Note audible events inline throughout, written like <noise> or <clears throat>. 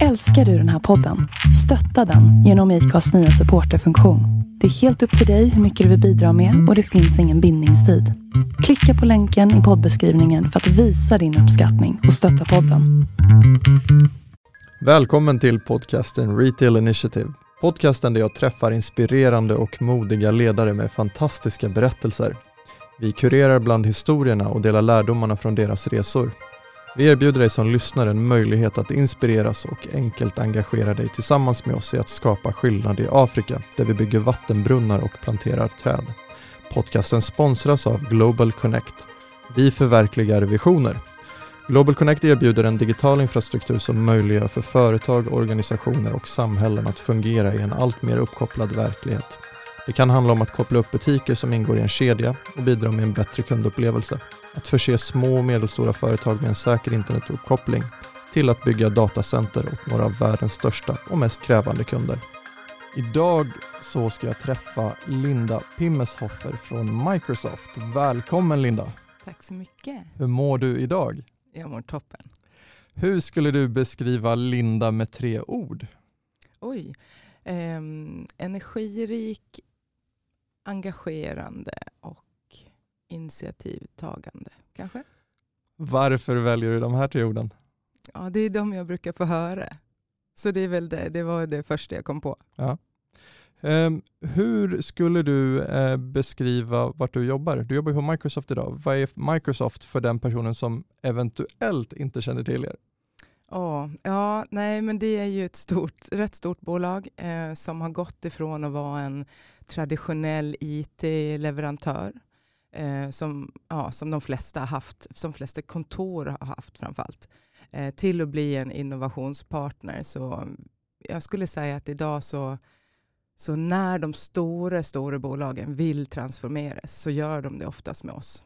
Älskar du den här podden? Stötta den genom IKAs nya supporterfunktion. Det är helt upp till dig hur mycket du vill bidra med och det finns ingen bindningstid. Klicka på länken i poddbeskrivningen för att visa din uppskattning och stötta podden. Välkommen till podcasten Retail Initiative. Podcasten där jag träffar inspirerande och modiga ledare med fantastiska berättelser. Vi kurerar bland historierna och delar lärdomarna från deras resor. Vi erbjuder dig som lyssnare en möjlighet att inspireras och enkelt engagera dig tillsammans med oss i att skapa skillnad i Afrika, där vi bygger vattenbrunnar och planterar träd. Podcasten sponsras av Global Connect. Vi förverkligar visioner. Global Connect erbjuder en digital infrastruktur som möjliggör för företag, organisationer och samhällen att fungera i en allt mer uppkopplad verklighet. Det kan handla om att koppla upp butiker som ingår i en kedja och bidra med en bättre kundupplevelse att förse små och medelstora företag med en säker internetuppkoppling till att bygga datacenter åt några av världens största och mest krävande kunder. Idag så ska jag träffa Linda Pimmeshoffer från Microsoft. Välkommen Linda! Tack så mycket. Hur mår du idag? Jag mår toppen. Hur skulle du beskriva Linda med tre ord? Oj. Eh, energirik, engagerande och initiativtagande kanske. Varför väljer du de här tre orden? Ja, det är de jag brukar få höra. Så det är väl det, det var det första jag kom på. Ja. Um, hur skulle du uh, beskriva vart du jobbar? Du jobbar på Microsoft idag. Vad är Microsoft för den personen som eventuellt inte känner till er? Oh, ja, nej, men det är ju ett stort, rätt stort bolag eh, som har gått ifrån att vara en traditionell IT-leverantör eh, som, ja, som de flesta har haft, som flesta kontor har haft framförallt, eh, till att bli en innovationspartner. Så jag skulle säga att idag så, så när de stora, stora bolagen vill transformeras så gör de det oftast med oss.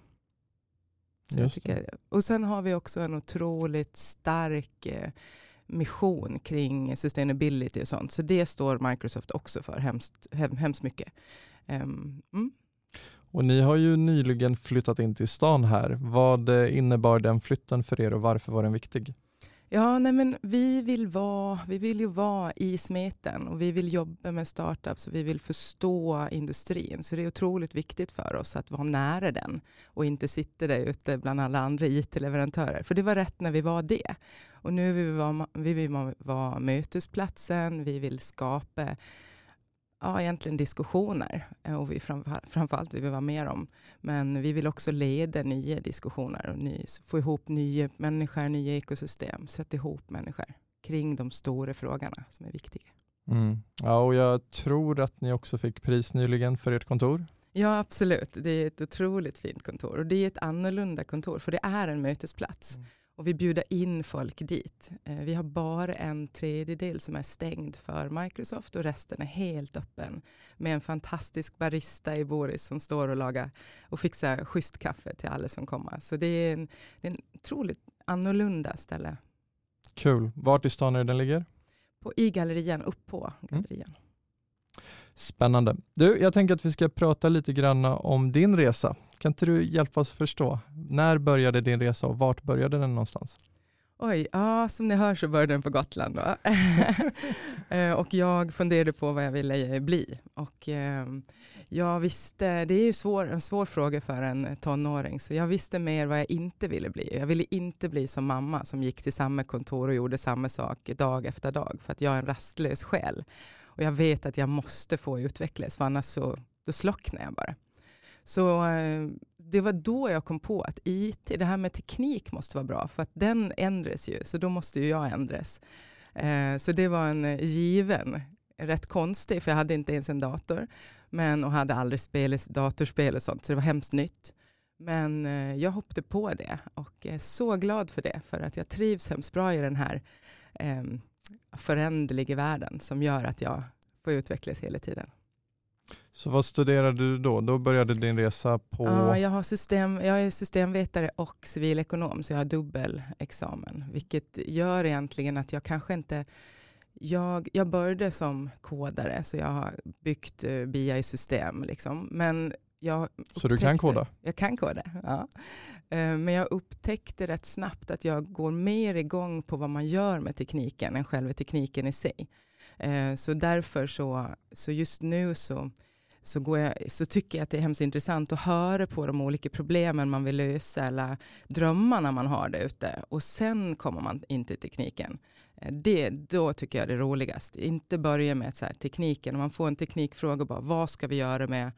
Tycker, och sen har vi också en otroligt stark eh, mission kring sustainability och sånt. Så det står Microsoft också för hemskt, hemskt mycket. Um, mm. Och ni har ju nyligen flyttat in till stan här. Vad eh, innebar den flytten för er och varför var den viktig? Ja, nej men vi, vill vara, vi vill ju vara i smeten och vi vill jobba med startups och vi vill förstå industrin. Så det är otroligt viktigt för oss att vara nära den och inte sitta där ute bland alla andra IT-leverantörer. För det var rätt när vi var det. Och nu vill vi vara, vi vill vara mötesplatsen, vi vill skapa ja, egentligen diskussioner eh, och vi framförallt vill vi vara med om. Men vi vill också leda nya diskussioner och ny, få ihop nya människor, nya ekosystem, sätta ihop människor kring de stora frågorna som är viktiga. Mm. Ja, och jag tror att ni också fick pris nyligen för ert kontor. Ja, absolut. Det är ett otroligt fint kontor och det är ett annorlunda kontor för det är en mötesplats. Mm och vi bjuder in folk dit. Eh, vi har bara en tredjedel som är stängd för Microsoft och resten är helt öppen med en fantastisk barista i Boris som står och lagar och fixar schysst kaffe till alla som kommer. Så det är en, det är en otroligt annorlunda ställe. Kul. Vart i stan är den ligger? På, I gallerian, upp på gallerian. Mm. Spännande. Du, jag tänker att vi ska prata lite grann om din resa. Kan inte du hjälpa oss förstå? När började din resa och vart började den någonstans? Oj, ja, som ni hör så började den på Gotland. <laughs> Eh, och jag funderade på vad jag ville bli. Och, eh, jag visste, det är ju svår, en svår fråga för en tonåring, så jag visste mer vad jag inte ville bli. Jag ville inte bli som mamma som gick till samma kontor och gjorde samma sak dag efter dag, för att jag är en rastlös själ. Och jag vet att jag måste få utvecklas, för annars så då slocknar jag bara. Så eh, det var då jag kom på att IT, det här med teknik måste vara bra, för att den ändras ju, så då måste ju jag ändras. Eh, så det var en eh, given, rätt konstig, för jag hade inte ens en dator, men, och hade aldrig spelat datorspel och sånt, så det var hemskt nytt. Men jag hoppade på det och är så glad för det, för att jag trivs hemskt bra i den här ehm, föränderlig i världen som gör att jag får utvecklas hela tiden. Så vad studerade du då? Då började din resa på? Ja, jag, har system, jag är systemvetare och civilekonom, så jag har dubbel examen, vilket gör egentligen att jag kanske inte jag, jag började som kodare, så jag har byggt uh, BI-system. Liksom. Men jag Så du kan koda? Jag kan koda, ja. Eh, men jag upptäckte rätt snabbt att jag går mer igång på vad man gör med tekniken än själva tekniken i sig. Eh, så därför så, så just nu så, så, går jag, så tycker jag att det är hemskt intressant att höra på de olika problemen man vill lösa eller drömmarna man har där ute och sen kommer man in till tekniken. Eh, det, då tycker jag det är roligast. Inte börja med så här, tekniken, om man får en teknikfråga bara vad ska vi göra med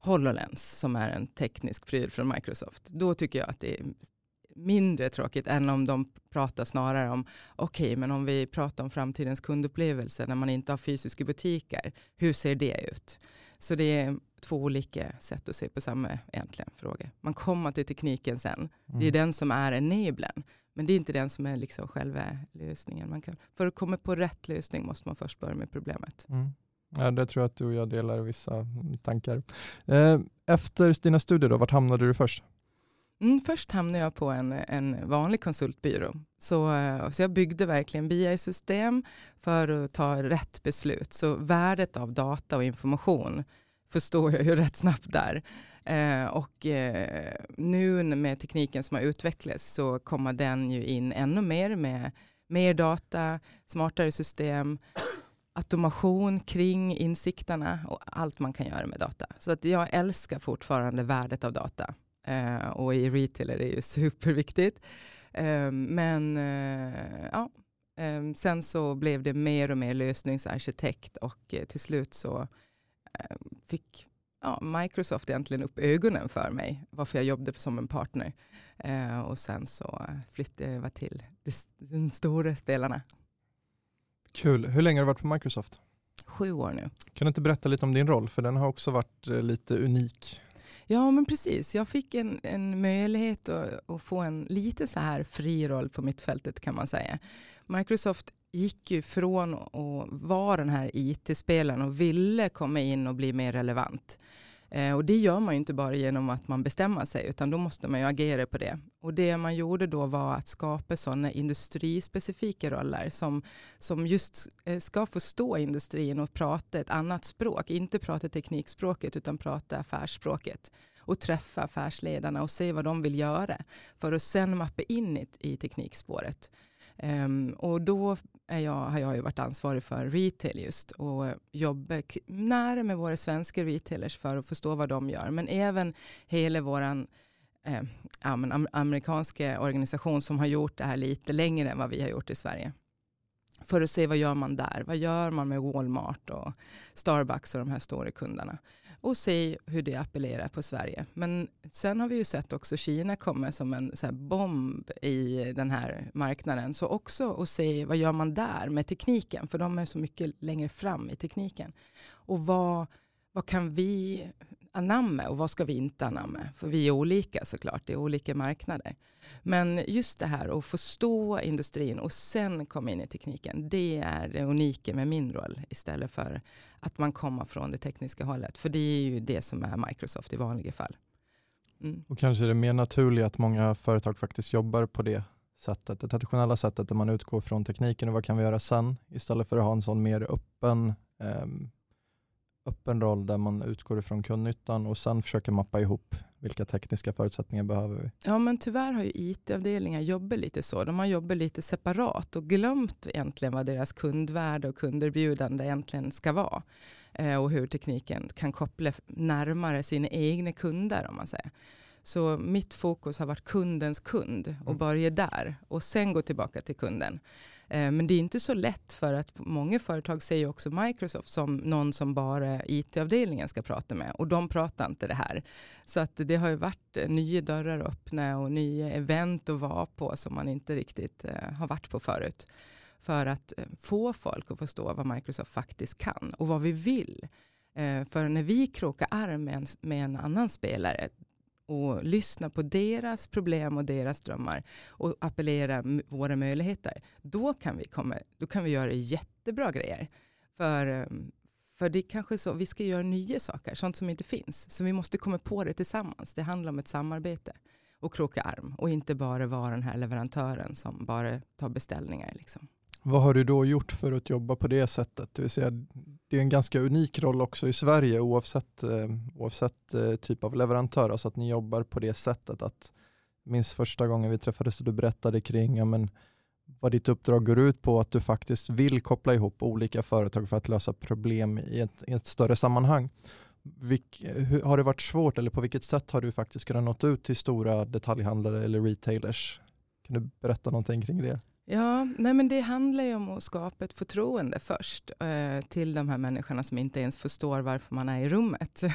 HoloLens som är en teknisk pryl från Microsoft. Då tycker jag att det är mindre tråkigt än om de pratar snarare om, okej, okay, men om vi pratar om framtidens kundupplevelse när man inte har fysiska butiker, hur ser det ut? Så det är två olika sätt att se på samma egentligen fråga. Man kommer till tekniken sen. Mm. Det är mm. den som är enablen, men det är inte den som är liksom själva lösningen. Man kan, för att komma på rätt lösning måste man först börja med problemet. Mm. Ja, det tror jag att du och jag delar vissa tankar. Eh, efter dina studier, då, vart hamnade du först? Mm, först hamnade jag på en, en vanlig konsultbyrå. Så, eh, så jag byggde verkligen BI-system för att ta rätt beslut. Så värdet av data och information förstår jag ju <laughs> rätt snabbt där. Eh, och eh, nu med tekniken som har utvecklats så kommer den ju in ännu mer med mer data, smartare system, automation kring insikterna och allt man kan göra med data. Så att jag älskar fortfarande värdet av data. Eh, och i retail är det ju <laughs> superviktigt. Eh, men eh, ja, eh, sen så blev det mer och mer lösningsarkitekt och eh, till slut så eh, fick ja, Microsoft egentligen upp ögonen för mig, varför jag jobbade som en partner. Eh, och sen så flyttade jag över till de stora spelarna. Kul. Hur länge har du varit på Microsoft? Sju år nu. Kan du inte berätta lite om din roll? För den har också varit lite unik. Ja, men precis. Jag fick en, en möjlighet att, att, få en lite så här fri roll på mittfältet kan man säga. Microsoft gick ju från att vara den här IT-spelaren och ville komma in och bli mer relevant Eh, och det gör man ju inte bara genom att man bestämmer sig, utan då måste man ju agera på det. Och det man gjorde då var att skapa sådana industrispecifika roller som, som just eh, ska förstå industrin och prata ett annat språk. Inte prata teknikspråket, utan prata affärsspråket och träffa affärsledarna och se vad de vill göra för att sen mappa in det i teknikspåret. Um, och då är jag, har jag ju varit ansvarig för retail just och jobbar nära med våra svenska retailers för att förstå vad de gör. Men även hela vår eh, amerikanska organisation som har gjort det här lite längre än vad vi har gjort i Sverige för att se vad gör man där. Vad gör man med Walmart och Starbucks och de här stora kunderna. Och se hur det appellerar på Sverige. Men sen har vi ju sett också Kina komma som en så bomb i den här marknaden. Så också att se vad gör man där med tekniken. För de är så mycket längre fram i tekniken. Och vad, vad kan vi anamma och vad ska vi inte anamma? För vi är olika såklart, det är olika marknader. Men just det här att förstå industrin och sen komma in i tekniken, det är det unika med min roll istället för att man kommer från det tekniska hållet. För det är ju det som är Microsoft i vanliga fall. Mm. Och kanske är det mer naturligt att många företag faktiskt jobbar på det sättet, det traditionella sättet där man utgår från tekniken och vad kan vi göra sen istället för att ha en sån mer öppen um, öppen roll där man utgår ifrån kundnyttan och sen försöker mappa ihop vilka tekniska förutsättningar behöver vi. Ja men tyvärr har ju IT-avdelningar jobbat lite så. De har jobbat lite separat och glömt egentligen vad deras kundvärde och kunderbjudande egentligen ska vara. Eh, och hur tekniken kan koppla närmare sina egna kunder om man säger. Så mitt fokus har varit kundens kund och mm. börja där och sen gå tillbaka till kunden. Eh, men det är inte så lätt för att många företag ser också Microsoft som någon som bara IT-avdelningen ska prata med och de pratar inte det här. Så att det har ju varit eh, nya dörrar öppna och nya event att vara på som man inte riktigt eh, har varit på förut. För att få folk att förstå vad Microsoft faktiskt kan och vad vi vill. För när vi krokar arm med en, med en annan spelare, och lyssna på deras problem och deras drömmar och appellera våra möjligheter, då kan vi, komma, då kan vi göra jättebra grejer. För, ehm, för det är kanske så, vi ska göra nya saker, sånt som inte finns. Så vi måste komma på det tillsammans. Det handlar om ett samarbete och kroka arm och inte bara vara den här leverantören som bara tar beställningar. Liksom. Vad har du då gjort för att jobba på det sättet? Det vill säga, det är en ganska unik roll också i Sverige oavsett, eh, oavsett eh, typ av leverantör, alltså att ni jobbar på det sättet. att Minns första gången vi träffades och du berättade kring ja, men, vad ditt uppdrag går ut på, att du faktiskt vill koppla ihop olika företag för att lösa problem i ett, i ett större sammanhang. Vilk, hur, har det varit svårt eller på vilket sätt har du faktiskt kunnat nå ut till stora detaljhandlare eller retailers? Kan du berätta någonting kring det? Ja, nej men det handlar ju om att skapa ett förtroende först eh, till de här människorna som inte ens förstår varför man är i rummet. <laughs>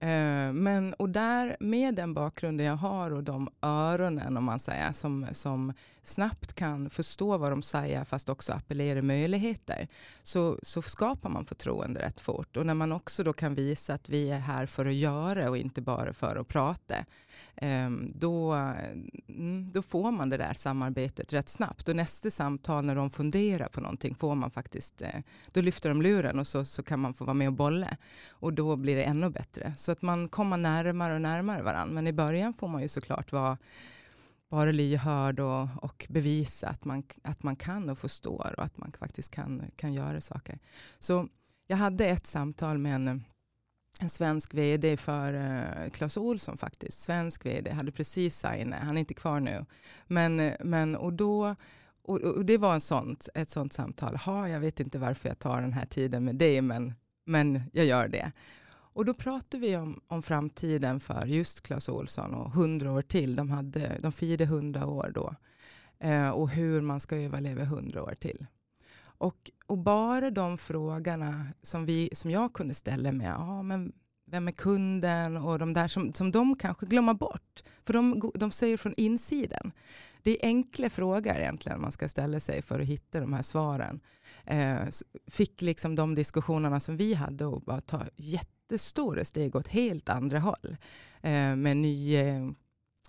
Eh, men, och där, med den bakgrunden jag har och de öronen om man säger, som, som snabbt kan förstå vad de säger fast också appellera möjligheter, så, så skapar man förtroende rätt fort. Och när man också då kan visa att vi är här för att göra och inte bara för att prata, ehm, då, mm, då får man det där samarbetet rätt snabbt. Och nästa samtal när de funderar på någonting får man faktiskt, eh, då lyfter de luren och så, så kan man få vara med och bolla. Och då blir det ännu bättre. Så att man kommer närmare och närmare varandra. Men i början får man ju såklart vara vara lyhörd och, och bevisa att man, att man kan och förstår och att man faktiskt kan, kan göra saker. Så jag hade ett samtal med en, en svensk vd för uh, Clas Olsson faktiskt. Svensk vd, hade precis signat, han är inte kvar nu. Men, men och då och, och det var en sånt, ett sånt samtal. Ha, jag vet inte varför jag tar den här tiden med dig, men, men jag gör det. Och då pratar vi om, om framtiden för just Clas Olsson och hundra år till. De, hade, de firade hundra år då. Eh, och hur man ska överleva hundra år till. Och, och, bara de frågorna som, vi, som jag kunde ställa mig, ja, men vem är kunden och de där som, som de kanske glömmer bort. För de, de säger från insidan. Det är enkla frågor egentligen man ska ställa sig för att hitta de här svaren. Eh, fick liksom de diskussionerna som vi hade och bara ta jätte jättestora steg åt helt andra håll. Eh, med nya,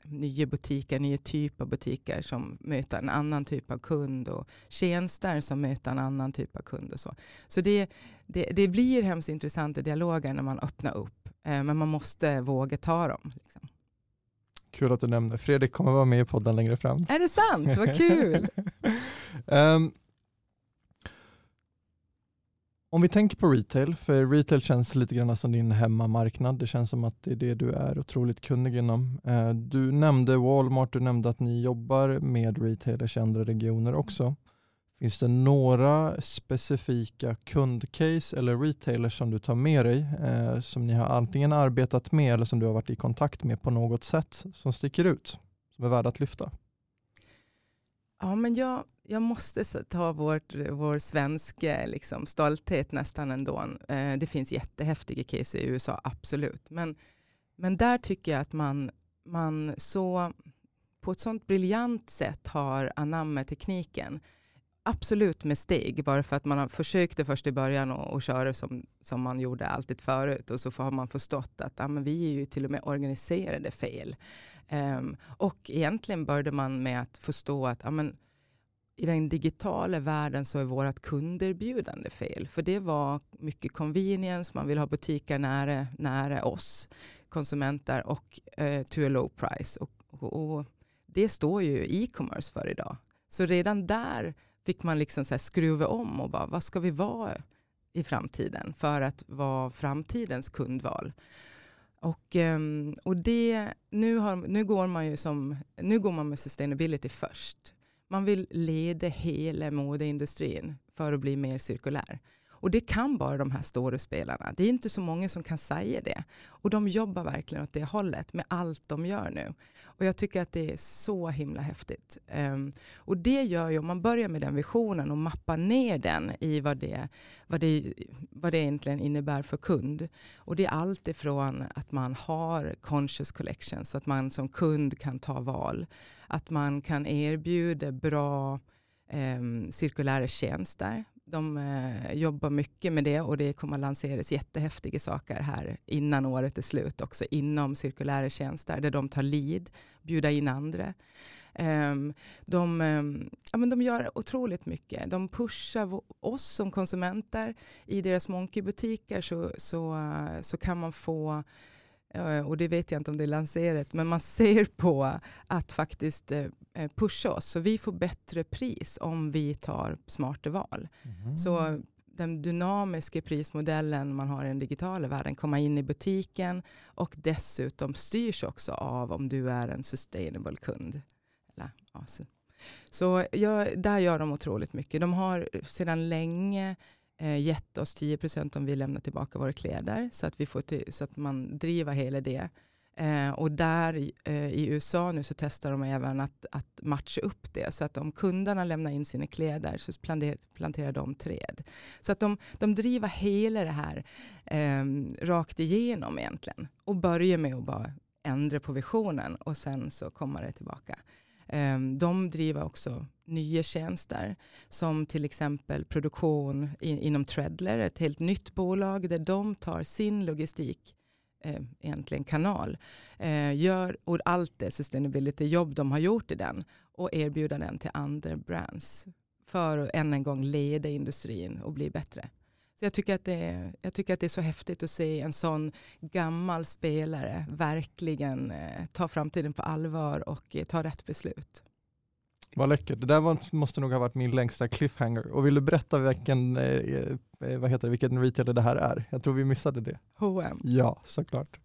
nya butiker, nya typer av butiker som möter en annan typ av kund och tjänster som möter en annan typ av kund. Och så så det, det, det blir hemskt intressanta dialoger när man öppnar upp, eh, men man måste våga ta dem. Liksom. Kul att du nämner. Fredrik kommer vara med i podden längre fram. Är det sant? Vad kul! um, <laughs> Om vi tänker på retail, för retail känns lite grann som din hemmamarknad. Det känns som att det är det du är otroligt kunnig inom. Eh, du nämnde Walmart, du nämnde att ni jobbar med retailers i andra regioner också. Finns det några specifika kundcase eller retailers som du tar med dig eh, som ni har antingen arbetat med eller som du har varit i kontakt med på något sätt som sticker ut, som är värda att lyfta? Ja, men jag, jag måste ta vårt, vår svenska liksom, stolthet nästan ändå. Eh, det finns jättehäftiga case i USA, absolut. Men, men där tycker jag att man, man så på ett sånt briljant sätt har anammat tekniken. Absolut med steg, bara för att man försökte först i början och köra som, som man gjorde alltid förut och så har man förstått att ja, men vi är ju till och med organiserade fel. Um, och egentligen började man med att förstå att ja, men, i den digitala världen så är vårt kunderbjudande fel. För det var mycket convenience, man vill ha butiker nära, nära oss konsumenter och eh, to a low price. Och, och, och det står ju e-commerce för idag. Så redan där fick man liksom så skruva om och bara, vad ska vi vara i framtiden för att vara framtidens kundval? Och, ehm, och det, nu, har, nu, går man ju som, nu går man med sustainability först. Man vill leda hela modeindustrin för att bli mer cirkulär. Och det kan bara de här stora spelarna. Det är inte så många som kan säga det. Och de jobbar verkligen åt det hållet med allt de gör nu. Och jag tycker att det är så himla häftigt. Um, och det gör ju, om man börjar med den visionen och mappar ner den i vad det, vad det, vad det egentligen innebär för kund. Och det är allt ifrån att man har conscious collection så att man som kund kan ta val. Att man kan erbjuda bra um, cirkulära tjänster de eh, jobbar mycket med det och det kommer att lanseras jättehäftiga saker här innan året är slut också inom cirkulära tjänster där de tar lead, bjuda in andra. Um, de, um, ja, men de gör otroligt mycket. De pushar oss som konsumenter i deras Monkey-butiker så, så, så kan man få och det vet jag inte om det är lanserat, men man ser på att faktiskt eh, pusha oss. Så vi får bättre pris om vi tar smarta val. Mm. Så den dynamiska prismodellen man har i den digitala världen komma in i butiken och dessutom styrs också av om du är en sustainable kund. Eller, alltså. Så ja, där gör de otroligt mycket. De har sedan länge eh, gett oss 10% om vi lämnar tillbaka våra kläder så att, vi får till, så att man driver hela det. Eh, och där eh, i USA nu så testar de även att, att matcha upp det. Så att om kunderna lämnar in sina kläder så planterar, planterar de träd. Så att de, de driver hela det här eh, rakt igenom egentligen. Och börjar med att bara ändra på visionen och sen så kommer det tillbaka. Ehm, de driver också nya tjänster som till exempel produktion inom Treadler, ett helt nytt bolag där de tar sin logistik eh, egentligen kanal. Eh, gör och allt det sustainability-jobb de har gjort i den och erbjuda den till andra brands för att än en gång leda industrin och bli bättre. Jag, tycker att det är, jag tycker att det är så häftigt att se en sån gammal spelare verkligen eh, ta framtiden på allvar och eh, ta rätt beslut. Vad läckert. Det där var, måste nog ha varit min längsta cliffhanger. Och vill du berätta vilken, eh, eh vad heter det, vilken retailer det här är? Jag tror vi missade det. H&M. Ja, såklart.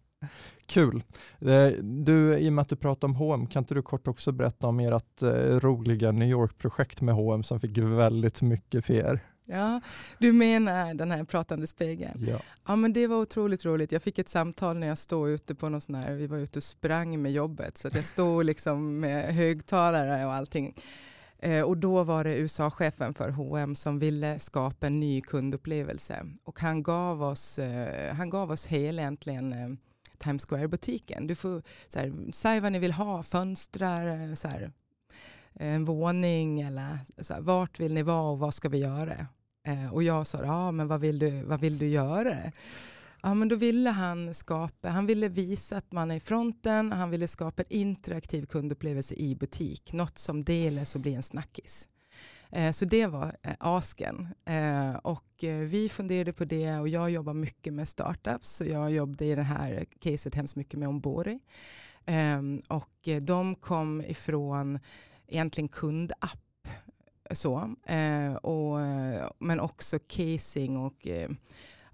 Kul. Eh, du, i och med att du pratar om H&M, kan inte du kort också berätta om ert eh, roliga New York-projekt med H&M som fick väldigt mycket er? Ja, du menar den här pratande spegeln? Ja. ja, men det var otroligt roligt. Jag fick ett samtal när jag stod ute på någon sån här, vi var ute och sprang med jobbet, så att jag stod liksom med högtalare och allting. Eh, och då var det USA-chefen för H&M som ville skapa en ny kundupplevelse och han gav oss, eh, han gav oss hela egentligen eh, Times Square-butiken. Du får så här, säg vad ni vill ha, fönstrar, så här, en våning eller så här, vart vill ni vara och vad ska vi göra? Eh, och jag sa, ja men vad vill du, vad vill du göra? Ja, men då ville han skapa, han ville visa att man är i fronten, han ville skapa en interaktiv kundupplevelse i butik, något som delas och blir en snackis. Eh, så det var eh, asken. Eh, och eh, vi funderade på det och jag jobbar mycket med startups, så jag jobbade i det här caset hemskt mycket med Ombori. Ehm, och eh, de kom ifrån egentligen kundapp så, eh, och, eh, men också casing och eh,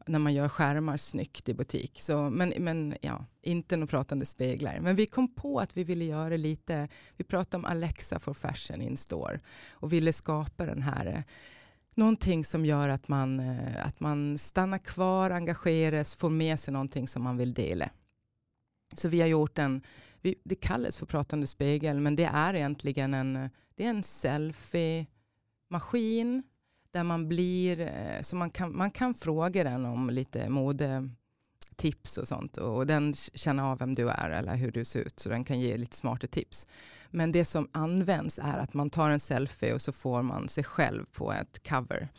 när man gör skärmar snyggt i butik. Så, men, men ja, inte några pratande speglar. Men vi kom på att vi ville göra lite, vi pratade om Alexa for fashion in store och ville skapa den här eh, någonting som gör att man, eh, att man stannar kvar, engageras, får med sig någonting som man vill dela. Så vi har gjort en, vi, det kallas för pratande spegel, men det är egentligen en, det är en maskin där man blir, eh, så man kan, man kan fråga den om lite modetips och sånt och den känner av vem du är eller hur du ser ut så den kan ge lite smarta tips. Men det som används är att man tar en selfie och så får man sig själv på ett cover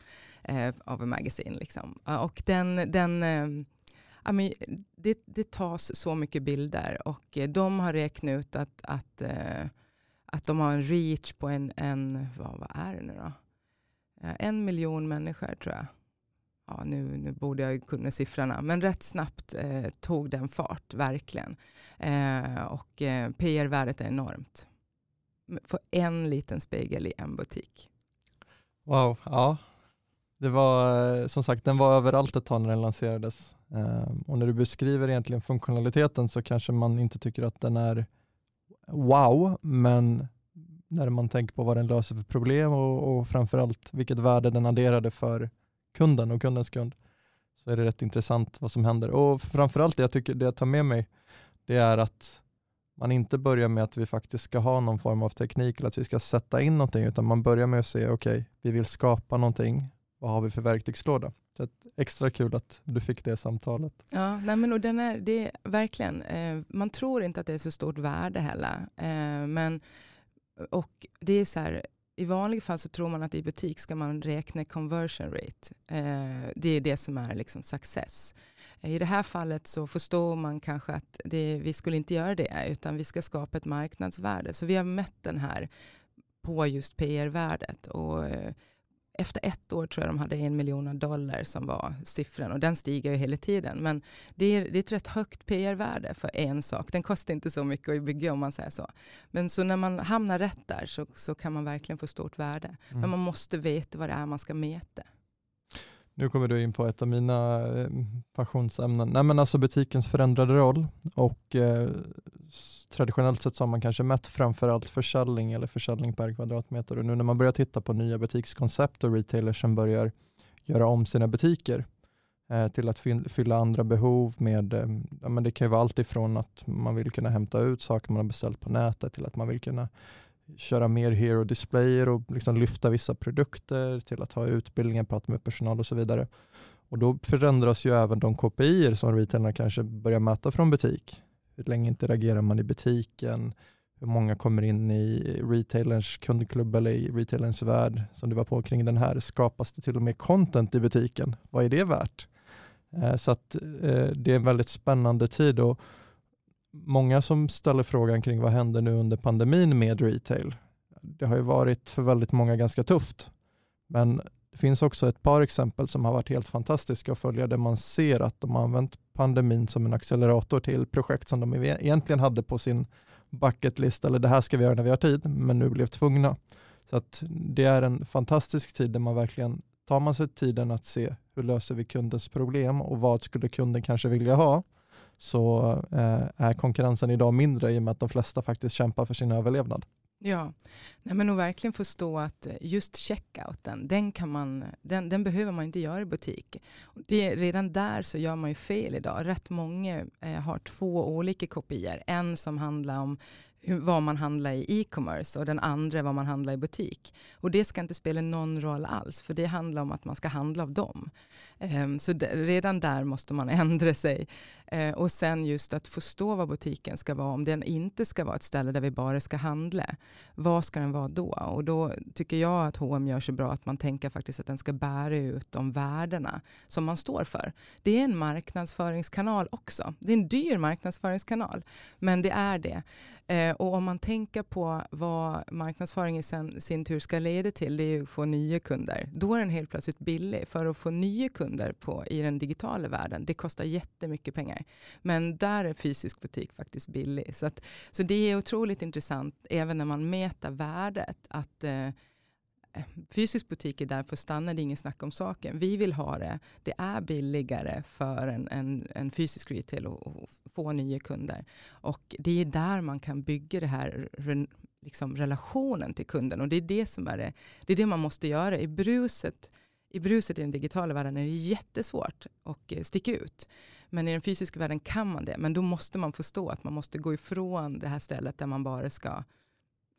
eh, av en magasin. Liksom. Och den, den eh, ja, men det, det tas så mycket bilder och de har räknat ut att, att, eh, att de har en reach på en, en vad, vad är det nu då? En miljon människor tror jag. Ja, nu, nu borde jag kunna siffrorna, men rätt snabbt eh, tog den fart, verkligen. Eh, och eh, PR-värdet är enormt. För en liten spegel i en butik. Wow, ja. Det var eh, som sagt, den var överallt ett tag när den lanserades. Eh, och när du beskriver egentligen funktionaliteten så kanske man inte tycker att den är wow, men när man tänker på vad den löser för problem och, och framförallt vilket värde den adderade för kunden och kundens kund så är det rätt intressant vad som händer. Och framförallt det jag tycker det jag tar med mig det är att man inte börjar med att vi faktiskt ska ha någon form av teknik eller att vi ska sätta in någonting utan man börjar med att se okej, okay, vi vill skapa någonting. Vad har vi för verktygslåda? Så extra kul att du fick det samtalet. Ja, nej men och den är, det är verkligen, eh, man tror inte att det är så stort värde heller. Eh, men, och det är så här, i vanliga fall så tror man att i butik ska man räkna conversion rate. Eh, det är det som är liksom success. I det här fallet så förstår man kanske att det, vi skulle inte göra det utan vi ska skapa ett marknadsvärde. Så vi har mätt den här på just PR-värdet och eh, efter ett år tror jag de hade en miljon dollar som var siffran och den stiger ju hela tiden. Men det är, det är ett rätt högt PR-värde för en sak. Den kostar inte så mycket att bygga om man säger så. Men så när man hamnar rätt där så, så kan man verkligen få stort värde. Mm. Men man måste veta vad det är man ska mäta. Nu kommer du in på ett av mina eh, passionsämnen. Nej, men alltså butikens förändrade roll och eh, traditionellt sett så har man kanske mätt framförallt försäljning eller försäljning per kvadratmeter och nu när man börjar titta på nya butikskoncept och retailers som börjar göra om sina butiker eh, till att fylla andra behov med, eh, ja, men det kan ju vara allt ifrån att man vill kunna hämta ut saker man har beställt på nätet till att man vill kunna köra mer hero displayer och liksom lyfta vissa produkter till att ha utbildningar, prata med personal och så vidare. Och Då förändras ju även de KPI som retailerna kanske börjar mäta från butik. Hur länge interagerar man i butiken? Hur många kommer in i retailerns kundklubb eller i retailerns värld? Som du var på kring den här, skapas det till och med content i butiken? Vad är det värt? Eh, så att eh, det är en väldigt spännande tid och många som ställer frågan kring vad händer nu under pandemin med retail. Det har ju varit för väldigt många ganska tufft. Men det finns också ett par exempel som har varit helt fantastiska att följa där man ser att de har använt pandemin som en accelerator till projekt som de e- egentligen hade på sin bucketlist eller det här ska vi göra när vi har tid men nu blev tvungna. Så att det är en fantastisk tid där man verkligen tar man sig tiden att se hur löser vi kundens problem och vad skulle kunden kanske vilja ha så eh, är konkurrensen idag mindre i och med att de flesta faktiskt kämpar för sin överlevnad. Ja, Nej, men att verkligen förstå att just checkouten, den, kan man, den, den behöver man inte göra i butik. Det, redan där så gör man ju fel idag. Rätt många eh, har två olika kopior. En som handlar om vad man handlar i e-commerce och den andra vad man handlar i butik. Och det ska inte spela någon roll alls, för det handlar om att man ska handla av dem. Um, så redan där måste man <laughs> ändra sig. Uh, och sen just att förstå vad butiken ska vara, om den inte ska vara ett ställe där vi bara ska handla. Vad ska den vara då? Och då tycker jag att H&M gör så bra att man tänker faktiskt att den ska bära ut de värdena som man står för. Det är en marknadsföringskanal också. Det är en dyr marknadsföringskanal, men det är det. Uh, och om man tänker på vad marknadsföring i sin, sin tur ska leda till, det är ju att få nya kunder. Då är den helt plötsligt billig. För att få nya kunder på, i den digitala världen, det kostar jättemycket pengar. Men där är fysisk butik faktiskt billig. Så, att, så det är otroligt intressant, även när man mäter värdet, att eh, fysisk butik är där för att stanna, det är inget snack om saken. Vi vill ha det, det är billigare för en, en, en fysisk retail att få nya kunder. Och det är där man kan bygga det här liksom relationen till kunden och det är det som är det, det är det man måste göra. I bruset, I bruset i den digitala världen är det jättesvårt att eh, sticka ut. Men i den fysiska världen kan man det, men då måste man förstå att man måste gå ifrån det här stället där man bara ska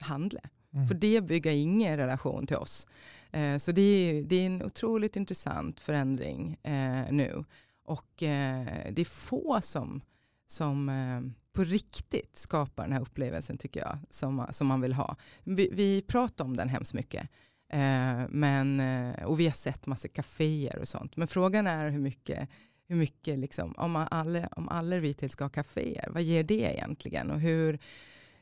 handla. Mm. För det bygger ingen relation till oss. Eh, så det är, det är en otroligt intressant förändring eh, nu. Och eh, det är få som, som eh, på riktigt skapar den här upplevelsen tycker jag, som, som man vill ha. Vi, vi pratar om den hemskt mycket. Eh, men, eh, och vi har sett massa kaféer och sånt. Men frågan är hur mycket hur mycket, liksom, om, alla, om alla retail ska ha kaféer, vad ger det egentligen? Och hur,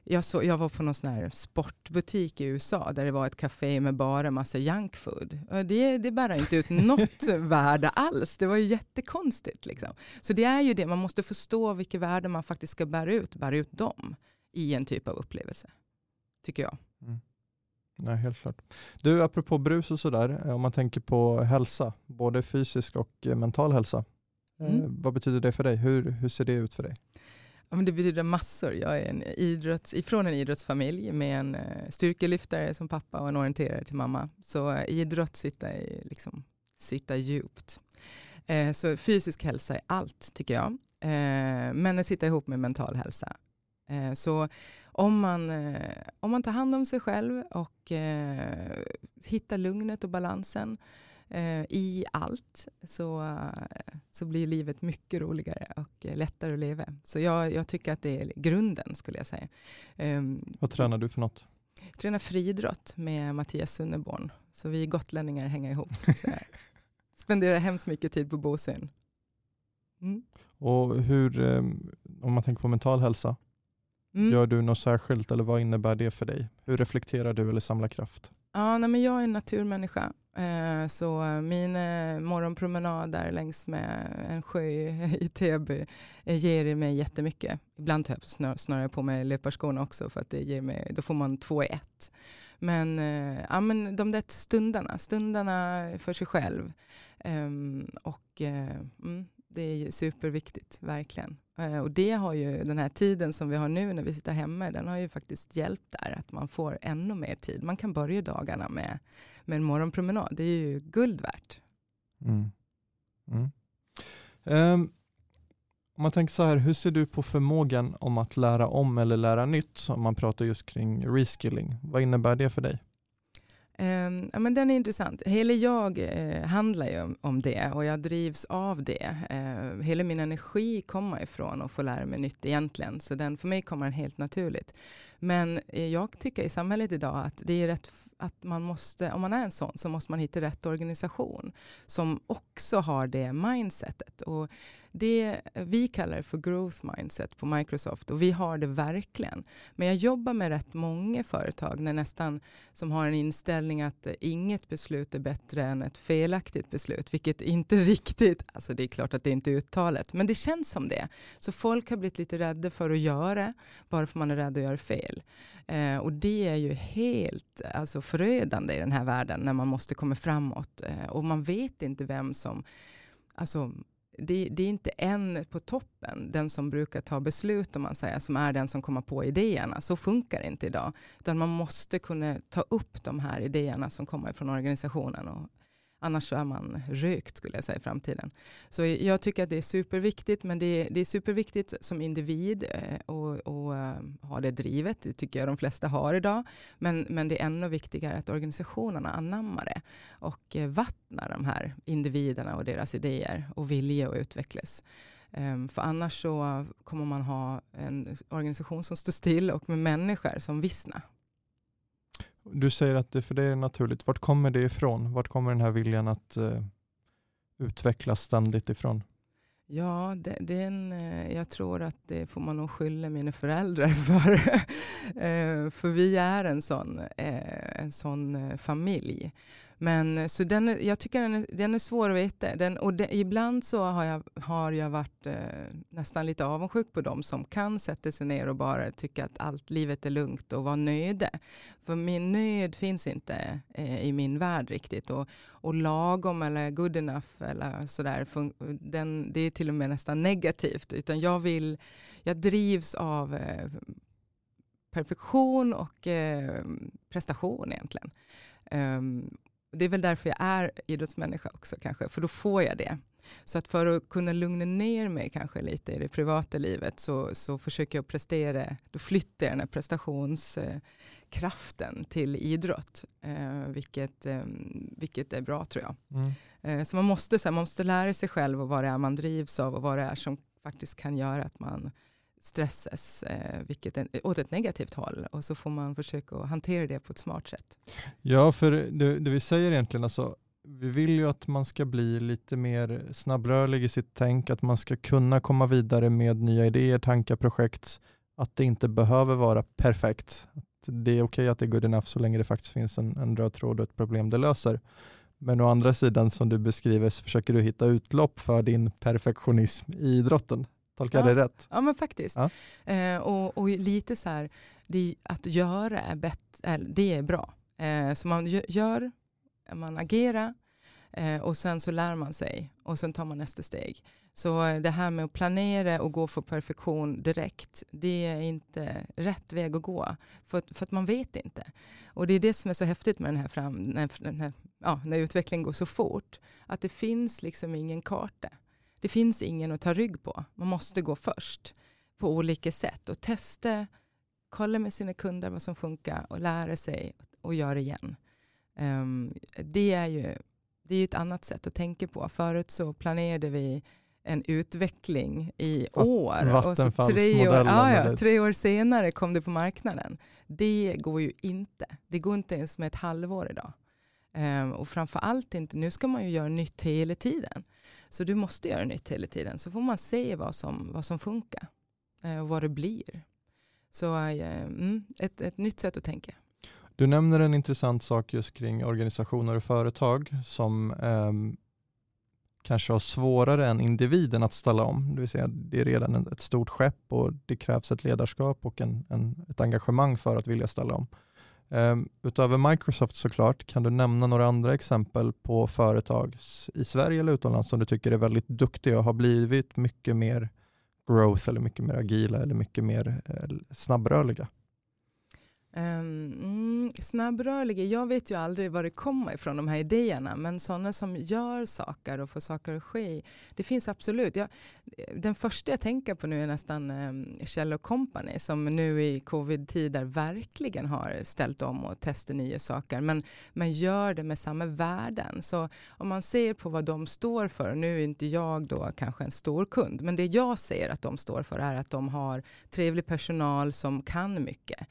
jag, så, jag var på någon sån här sportbutik i USA där det var ett café med bara massa junkfood. Det, det bär inte ut <laughs> något värde alls. Det var ju jättekonstigt. Liksom. Så det är ju det, man måste förstå vilka värden man faktiskt ska bära ut, bära ut dem i en typ av upplevelse. Tycker jag. Mm. Nej, helt klart. Du, apropå brus och sådär, eh, om man tänker på hälsa, både fysisk och eh, mental hälsa. Eh, mm. Vad betyder det för dig? Hur, hur ser det ut för dig? Ja, men det betyder massor. Jag är en idrotts, ifrån en idrottsfamilj med en eh, styrkelyftare som pappa och en orienterare till mamma. Så eh, idrott sitter, liksom, sitter djupt. Eh, så fysisk hälsa är allt tycker jag. Men det sitter ihop med mental hälsa. så om man, om man tar hand om sig själv och hittar lugnet och balansen i allt så, så blir livet mycket roligare och lättare att leva. Så jag, jag tycker att det är grunden skulle jag säga. Um, Vad tränar du för något? Jag tränar friidrott med Mattias Sunneborn. Så vi gotlänningar hänger ihop. <laughs> Så jag spenderar hemskt mycket tid på Bosön. Mm. Och hur, ehm, om man tänker på mental hälsa, mm. gör du något särskilt eller vad innebär det för dig? Hur reflekterar du eller samlar kraft? Ja, nej, men jag är en naturmänniska Eh, Eh, så min eh, morgonpromenad där längs med en sjö i <laughs> Täby eh, ger mig jättemycket. Ibland tar jag snarare på mig löparskorna också för att det ger mig, då får man två i ett. Men, ja, men de där stundarna, stundarna för sig själv. Ehm, och mm, det är superviktigt, verkligen. Eh, och det har ju den här tiden som vi har nu när vi sitter hemma, den har ju faktiskt hjälpt där att man får ännu mer tid. Man kan börja dagarna med, med en morgonpromenad. Det är ju guld värt. Mm. Mm. Um, om man tänker så här, hur ser du på förmågan om att lära om eller lära nytt? Om man pratar just kring reskilling. Vad innebär det för dig? Um, ja, men den är intressant. Hela jag eh, handlar ju om, om, det och jag drivs av det. Uh, hela min energi kommer ifrån att få lära mig nytt egentligen. Så den, för mig kommer den helt naturligt. Men eh, jag tycker i samhället idag att det är rätt att man måste, om man är en sån, så måste man hitta rätt organisation som också har det mindsetet. Och det, vi kallar det för growth mindset på Microsoft och vi har det verkligen. Men jag jobbar med rätt många företag när nästan som har en inställning att inget beslut är bättre än ett felaktigt beslut, vilket inte <laughs> riktigt, alltså det är klart att det inte är uttalet, men det känns som det. Så folk har blivit lite rädda för att göra, bara för man är rädd att göra fel. Eh, och det är ju helt alltså, förödande i den här världen när man måste komma framåt eh, och man vet inte vem som Alltså, det, det, är inte en på toppen, den som brukar ta beslut om man säger, som är den som kommer på idéerna. Så funkar det inte idag. Utan man måste kunna ta upp de här idéerna som kommer från organisationen och Annars så är man rökt skulle jag säga i framtiden. Så jag tycker att det är superviktigt, men det är, det är superviktigt som individ att och, och eh, ha det drivet. Det tycker jag de flesta har idag. Men, men det är ännu viktigare att organisationerna anammar det och eh, vattnar de här individerna och deras idéer och vilja att utvecklas. Ehm, för annars så kommer man ha en organisation som står still och med människor som vissnar du säger att det för dig är naturligt. Vart kommer det ifrån? Vart kommer den här viljan att uh, utvecklas ständigt ifrån? Ja, det, det är en, eh, jag tror att det får man nog skylla mina föräldrar <laughs> för. Eh, för vi är en sån, en sån familj. Men så den, jag tycker den är, den är svår att veta. Den, och de, ibland så har jag, har jag varit eh, nästan lite avundsjuk på dem som kan sätta sig ner och bara tycka att allt livet är lugnt och vara nöjda. För min nöd finns inte eh, i min värld riktigt. Och, och lagom eller good enough eller sådär, den, det är till och med nästan negativt. Utan jag vill, jag drivs av eh, perfektion och eh, prestation egentligen. Um, det är väl därför jag är idrottsmänniska också kanske, för då får jag det. Så att för att kunna lugna ner mig kanske lite i det privata livet så, så försöker jag prestera, då flyttar jag den här prestationskraften till idrott, eh, vilket, eh, vilket är bra tror jag. Mm. Eh, så man måste, så här, man måste lära sig själv och vad det är man drivs av och vad det är som faktiskt kan göra att man stressas eh, vilket en, åt ett negativt håll och så får man försöka hantera det på ett smart sätt. Ja, för det, det vi säger egentligen, alltså, vi vill ju att man ska bli lite mer snabbrörlig i sitt tänk, att man ska kunna komma vidare med nya idéer, tankar, projekt, att det inte behöver vara perfekt. Att det är okej okay att det är good enough så länge det faktiskt finns en, en röd tråd och ett problem det löser. Men å andra sidan som du beskriver så försöker du hitta utlopp för din perfektionism i idrotten. Tolkar jag ja. det rätt? Ja, men faktiskt. Eh, och, och, lite så här, det, att göra är, bett, det är bra. Eh, så man gör, man agerar eh, och sen så lär man sig och sen tar man nästa steg. Så eh, det här med att planera och gå för perfektion direkt, det är inte rätt väg att gå. För, för att man vet inte. Och det är det som är så häftigt med den här, fram, den här ja, när utvecklingen går så fort. Att det finns liksom ingen karta det finns ingen att ta rygg på. Man måste gå först på olika sätt och testa, kolla med sina kunder vad som funkar och lära sig och göra igen. Um, det är ju det är ett annat sätt att tänka på. Förut så planerade vi en utveckling i år. Och så tre, år, ja, ja, tre år senare kom det på marknaden. Det går ju inte. Det går inte ens med ett halvår idag. Ehm, och framför allt inte, nu ska man ju göra nytt hela tiden. Så du måste göra nytt hela tiden. Så får man se vad som, vad som funkar eh, och vad det blir. Så eh, mm, ett, ett nytt sätt att tänka. Du nämner en intressant sak just kring organisationer och företag som eh, kanske har svårare än individen att ställa om. Det vill säga det är redan ett stort skepp och det krävs ett ledarskap och en, en ett engagemang för att vilja ställa om. Ehm, utöver Microsoft såklart, kan du nämna några andra exempel på företag i Sverige eller utomlands som du tycker är väldigt duktiga och har blivit mycket mer growth eller mycket mer agila eller mycket mer eh, snabbrörliga? Um, mm, snabbrörliga, jag vet ju aldrig var det kommer ifrån de här idéerna men sådana som gör saker och får saker att ske, det finns absolut. Jag, den första jag tänker på nu är nästan um, Kjell Company som nu i covid-tider verkligen har ställt om och testat nya saker men, men gör det med samma värden. Så om man ser på vad de står för, nu är inte jag då kanske en stor kund men det jag ser att de står för är att de har trevlig personal som kan mycket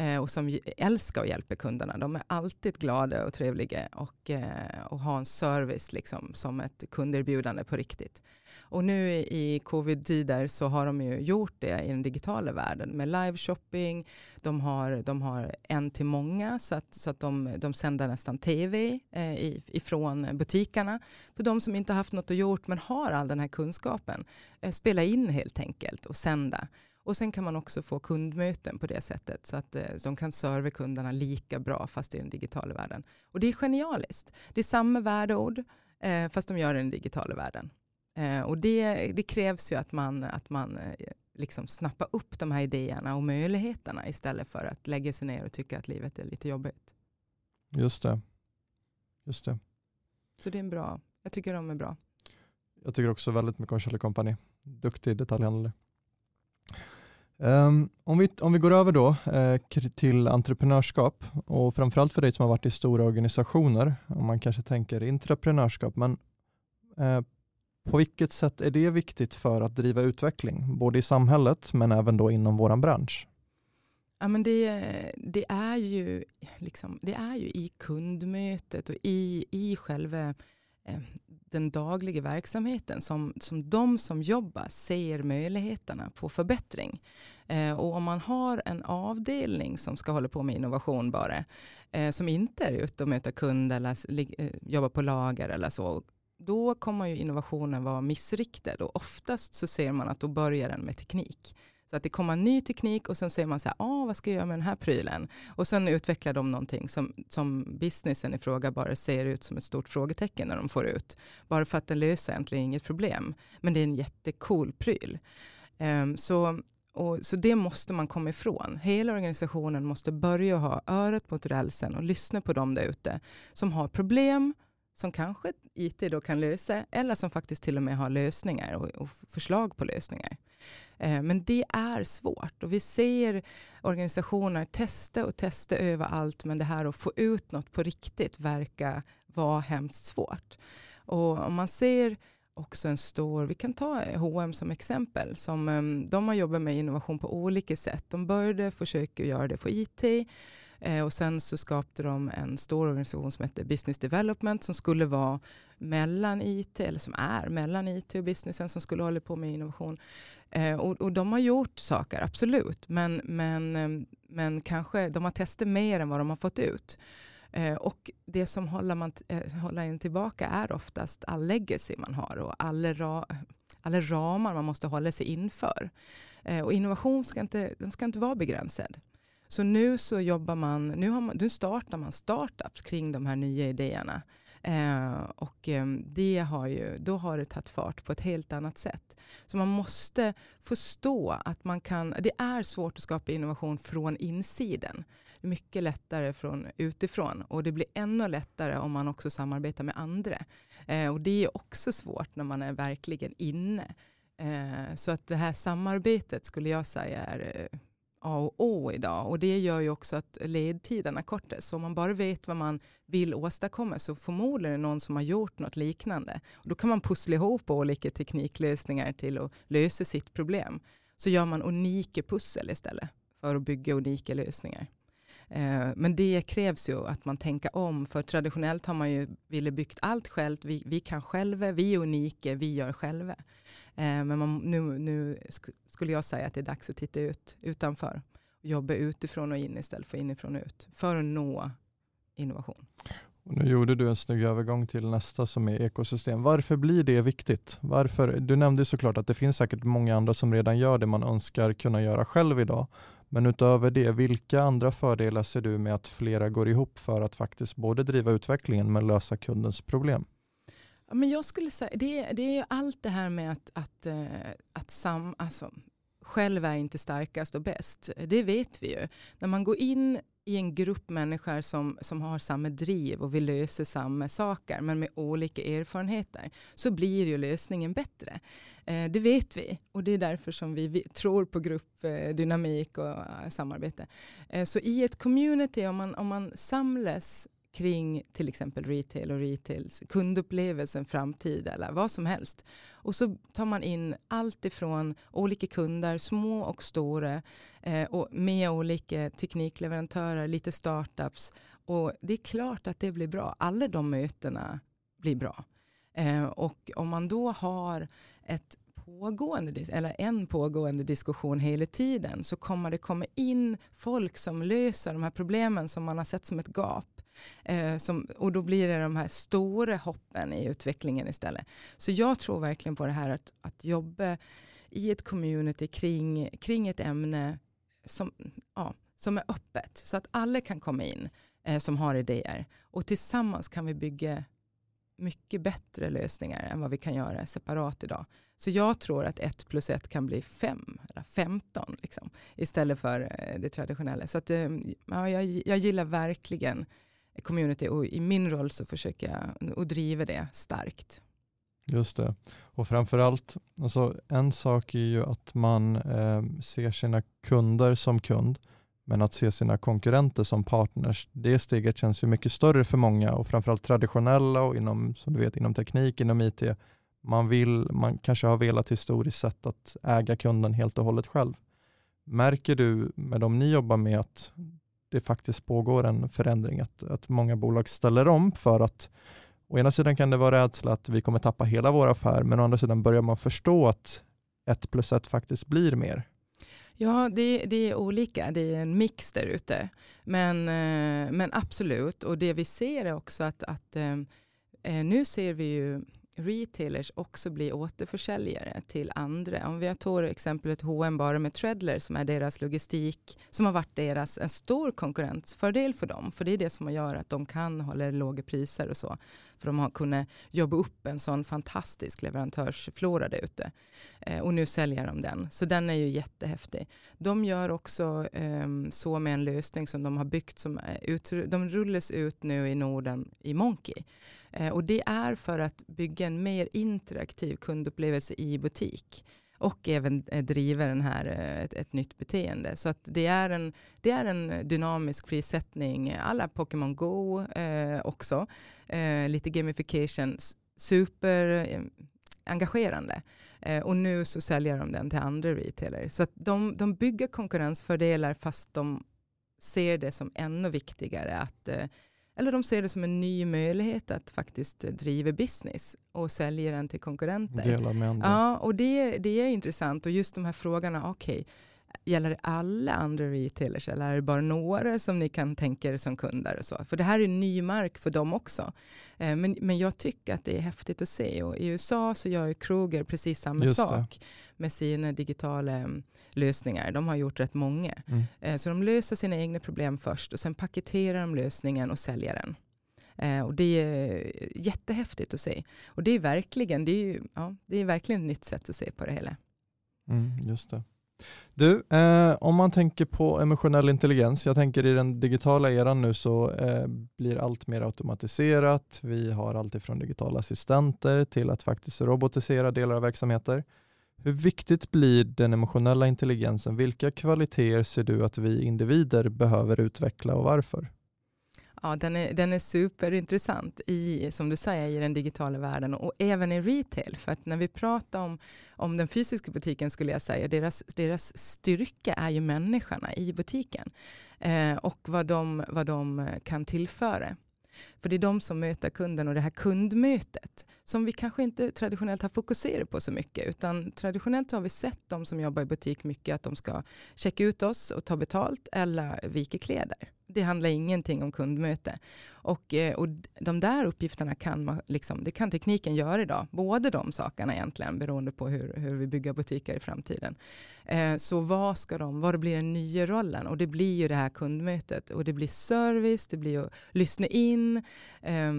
Eh, och som älskar att hjälpa kunderna. De är alltid glada och trevliga och, eh, och har en service liksom, som ett kunderbjudande på riktigt. Och nu i covid-tider så har de ju gjort det i den digitala världen med live-shopping. De har, de har en till många så att, så att de, de sänder nästan tv eh, ifrån butikerna. För de som inte haft något att gjort men har all den här kunskapen, eh, spela in helt enkelt och sända. Och sen kan man också få kundmöten på det sättet så att eh, de kan serva kunderna lika bra fast i den digitala världen. Och det är genialiskt. Det är samma värdeord eh, fast de gör det i den digitala världen. Eh, och det, det, krävs ju att man, att man liksom snappar upp de här idéerna och möjligheterna istället för att lägga sig ner och tycka att livet är lite jobbigt. Just det. Just det. Så det är en bra, jag tycker de är bra. Jag tycker också väldigt mycket om Kjell Company. Duktig detaljhandlare. Um, om, vi, om vi går över då eh, till entreprenörskap och framförallt för dig som har varit i stora organisationer, om man kanske tänker entreprenörskap, men eh, på vilket sätt är det viktigt för att driva utveckling, både i samhället men även då inom vår bransch? Ja, men det, det, är ju, liksom, det är ju i kundmötet och i, i själva Eh, den dagliga verksamheten som, som de som jobbar ser möjligheterna på förbättring. Eh, och om man har en avdelning som ska hålla på med innovation bara, eh, som inte är ute och möter kunder eller eh, jobbar på lager eller så, då kommer ju innovationen vara missriktad och oftast så ser man att då börjar den med teknik. Så att det kommer en ny teknik och sen säger man så här, ah, vad ska jag göra med den här prylen? Och sen utvecklar de någonting som, som businessen i fråga bara ser ut som ett stort frågetecken när de får ut. Bara för att den löser egentligen inget problem. Men det är en jättecool pryl. Um, så, och, så det måste man komma ifrån. Hela organisationen måste börja ha örat mot rälsen och lyssna på dem där ute som har problem som kanske IT då kan lösa eller som faktiskt till och med har lösningar och, och förslag på lösningar. Eh, men det är svårt och vi ser organisationer testa och testa överallt men det här att få ut något på riktigt verkar vara hemskt svårt. Och om man ser också en stor, vi kan ta H&M som exempel, som, ehm, de har jobbat med innovation på olika sätt. De började försöka göra det på IT Eh, och sen så skapade de en stor organisation som hette Business Development som skulle vara mellan IT, eller som är mellan IT och businessen som skulle hålla på med innovation. Eh, och, och, de har gjort saker, absolut, men, men, eh, men kanske de har testat mer än vad de har fått ut. Eh, och det som håller, man, eh, håller en tillbaka är oftast all legacy man har och alla, ra, alla ramar man måste hålla sig inför. Eh, och innovation ska inte, ska inte vara begränsad. Så nu så jobbar man, nu, har man, nu startar man startups kring de här nya idéerna. Eh, och eh, det har ju, då har det tagit fart på ett helt annat sätt. Så man måste förstå att man kan, det är svårt att skapa innovation från insidan. Det är mycket lättare från utifrån och det blir ännu lättare om man också samarbetar med andra. Eh, och det är också svårt när man är verkligen inne. Eh, så att det här samarbetet skulle jag säga är eh, A och O idag och det gör ju också att ledtiderna kortas. Så om man bara vet vad man vill åstadkomma så förmodligen är det någon som har gjort något liknande. Och då kan man pussla ihop olika tekniklösningar till att lösa sitt problem. Så gör man unika pussel istället för att bygga unika lösningar. Eh, men det krävs ju att man tänker om, för traditionellt har man ju ville byggt allt själv. Vi, vi kan själva, vi är unika, vi gör själva. Eh, men man, nu, nu skulle jag säga att det är dags att titta ut utanför jobba utifrån och in istället för inifrån och ut för att nå innovation. Och nu gjorde du en snygg övergång till nästa som är ekosystem. Varför blir det viktigt? Varför? Du nämnde såklart att det finns säkert många andra som redan gör det man önskar kunna göra själv idag. Men utöver det, vilka andra fördelar ser du med att flera går ihop för att faktiskt både driva utvecklingen men lösa kundens problem? Ja, men jag skulle säga, det, det är allt det här med att, att, eh, att sam, alltså, själv är inte starkast och bäst. Det vet vi ju. När man går in i en grupp människor som, som har samma driv och vill lösa samma saker men med olika erfarenheter så blir ju lösningen bättre. Eh, det vet vi och det är därför som vi, vi tror på gruppdynamik och eh, samarbete. Eh, så i ett community om man, om man samlas kring till exempel retail och retails kundupplevelsen, framtid eller vad som helst. Och så tar man in allt ifrån olika kunder, små och stora, eh, och med olika teknikleverantörer, lite startups. Och det är klart att det blir bra. Alla de mötena blir bra. Eh, och om man då har ett pågående, eller en pågående diskussion hela tiden så kommer det komma in folk som löser de här problemen som man har sett som ett gap. Eh, som, och då blir det de här stora hoppen i utvecklingen istället. Så jag tror verkligen på det här att, att jobba i ett community kring, kring ett ämne som, ja, som är öppet så att alla kan komma in eh, som har idéer och tillsammans kan vi bygga mycket bättre lösningar än vad vi kan göra separat idag. Så jag tror att ett plus ett kan bli fem eller femton liksom, istället för eh, det traditionella. Så att, eh, ja, jag, jag gillar verkligen community och i min roll så försöker jag och driver det starkt. Just det. Och framförallt, alltså en sak är ju att man eh, ser sina kunder som kund, men att se sina konkurrenter som partners, det steget känns ju mycket större för många och framförallt traditionella och inom, som du vet, inom teknik, inom IT. Man, vill, man kanske har velat historiskt sett att äga kunden helt och hållet själv. Märker du med de ni jobbar med att det faktiskt pågår en förändring, att, att många bolag ställer om för att å ena sidan kan det vara rädsla att vi kommer tappa hela vår affär, men å andra sidan börjar man förstå att ett plus ett faktiskt blir mer. Ja, det, det är olika. Det är en mix där ute. Men, eh, men absolut, och det vi ser är också att, att eh, eh nu ser vi ju retailers också bli återförsäljare till andra. Om vi tar exemplet H&M bara med Treadler som är deras logistik, som har varit deras en stor konkurrensfördel för dem. För det är det som gör att de kan hålla låga priser och så. För de har kunnat jobba upp en sån fantastisk leverantörsflora där ute. Eh, och nu säljer de den. Så den är ju jättehäftig. De gör också eh, så med en lösning som de har byggt som eh, ut, de rullas ut nu i Norden i Monkey. Eh, och det är för att bygga en mer interaktiv kundupplevelse i butik och även eh, driva den här, eh, ett, ett, nytt beteende. Så att det, är en, det är en dynamisk prissättning, alla Pokémon Go eh, också, eh, lite gamification, super eh, engagerande. Eh, och nu så säljer de den till andra retailer. Så att de, de bygger konkurrensfördelar fast de ser det som ännu viktigare att eller de ser det som en ny möjlighet att faktiskt driva business och sälja den till konkurrenter. Dela med andra. Ja, och det, det är intressant. Och just de här frågorna, okej, okay, Gäller det alla andra retailers eller är det bara några som ni kan tänka er som kunder? Och så? För det här är ny mark för dem också. Eh, men, men jag tycker att det är häftigt att se och i USA så gör ju Kroger precis samma Just sak det. med sina digitala mm, lösningar. De har gjort rätt många. Mm. Eh, så de löser sina egna problem först och sen paketerar de lösningen och säljer den. Eh, och det är jättehäftigt att se. Och det är verkligen, det är, ja, det är verkligen ett nytt sätt att se på det hela. Mm, just det. Du, eh, om man tänker på emotionell intelligens, jag tänker i den digitala eran nu så eh, blir allt mer automatiserat. Vi har allt ifrån digitala assistenter till att faktiskt robotisera delar av verksamheter. Hur viktigt blir den emotionella intelligensen? Vilka kvaliteter ser du att vi individer behöver utveckla och varför? Ja, den är, den är superintressant i, som du säger, i den digitala världen och även i retail. För att när vi pratar om, om den fysiska butiken skulle jag säga, deras, deras styrka är ju människorna i butiken eh, och vad de, vad de eh, kan tillföra. För det är de som möter kunden och det här kundmötet som vi kanske inte traditionellt har fokuserat på så mycket utan traditionellt har vi sett de som jobbar i butik mycket att de ska checka ut oss och ta betalt eller vika kläder. Det handlar ingenting om kundmöte. Och, eh, och de där uppgifterna kan, man, liksom, det kan tekniken göra idag. Både de sakerna egentligen beroende på hur, hur vi bygger butiker i framtiden. Eh, så vad ska de, vad blir den nya rollen? Och det blir ju det här kundmötet och det blir service, det blir att lyssna in eh,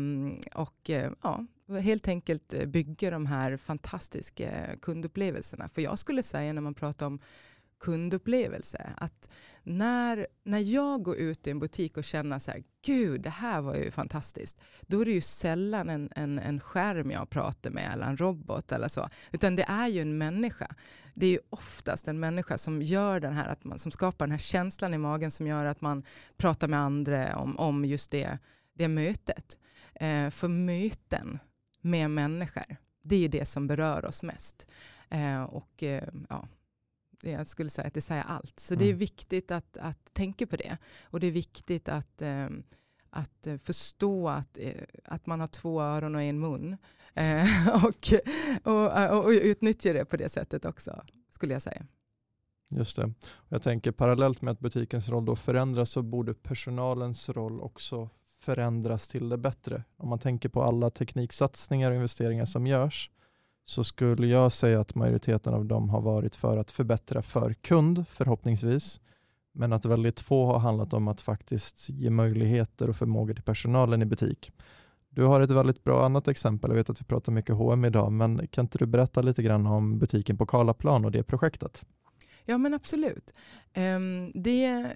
och eh, ja, helt enkelt eh, bygga de här fantastiska kundupplevelserna. För jag skulle säga när man pratar om kundupplevelse. Att när, när jag går ut i en butik och känner så här, gud det här var ju fantastiskt, då är det ju sällan en, en, en skärm jag pratar med eller en robot eller så, utan det är ju en människa. Det är ju oftast en människa som gör den här, att man, som skapar den här känslan i magen som gör att man pratar med andra om, om just det, det mötet. Eh, för möten med människor, det är det som berör oss mest. Eh, och eh, ja, jag skulle säga att det säger allt. Så mm. det är mm. viktigt att, att tänka på det. Och det är viktigt att, ehm, att förstå att, eh, att man har två öron och en mun. Eh, <laughs> och, och, och utnyttja det på det sättet också, skulle jag säga. Just det. Jag tänker parallellt med att butikens roll då förändras så borde personalens roll också förändras till det bättre. Om man tänker på alla tekniksatsningar och investeringar som görs så skulle jag säga att majoriteten av dem har varit för att förbättra för kund förhoppningsvis. Men att väldigt få har handlat om att faktiskt ge möjligheter och förmågor till personalen i butik. Du har ett väldigt bra annat exempel. Jag vet att vi pratar mycket H&M idag, men kan inte du berätta lite grann om butiken på Karlaplan och det projektet? Ja men absolut. Ehm, det,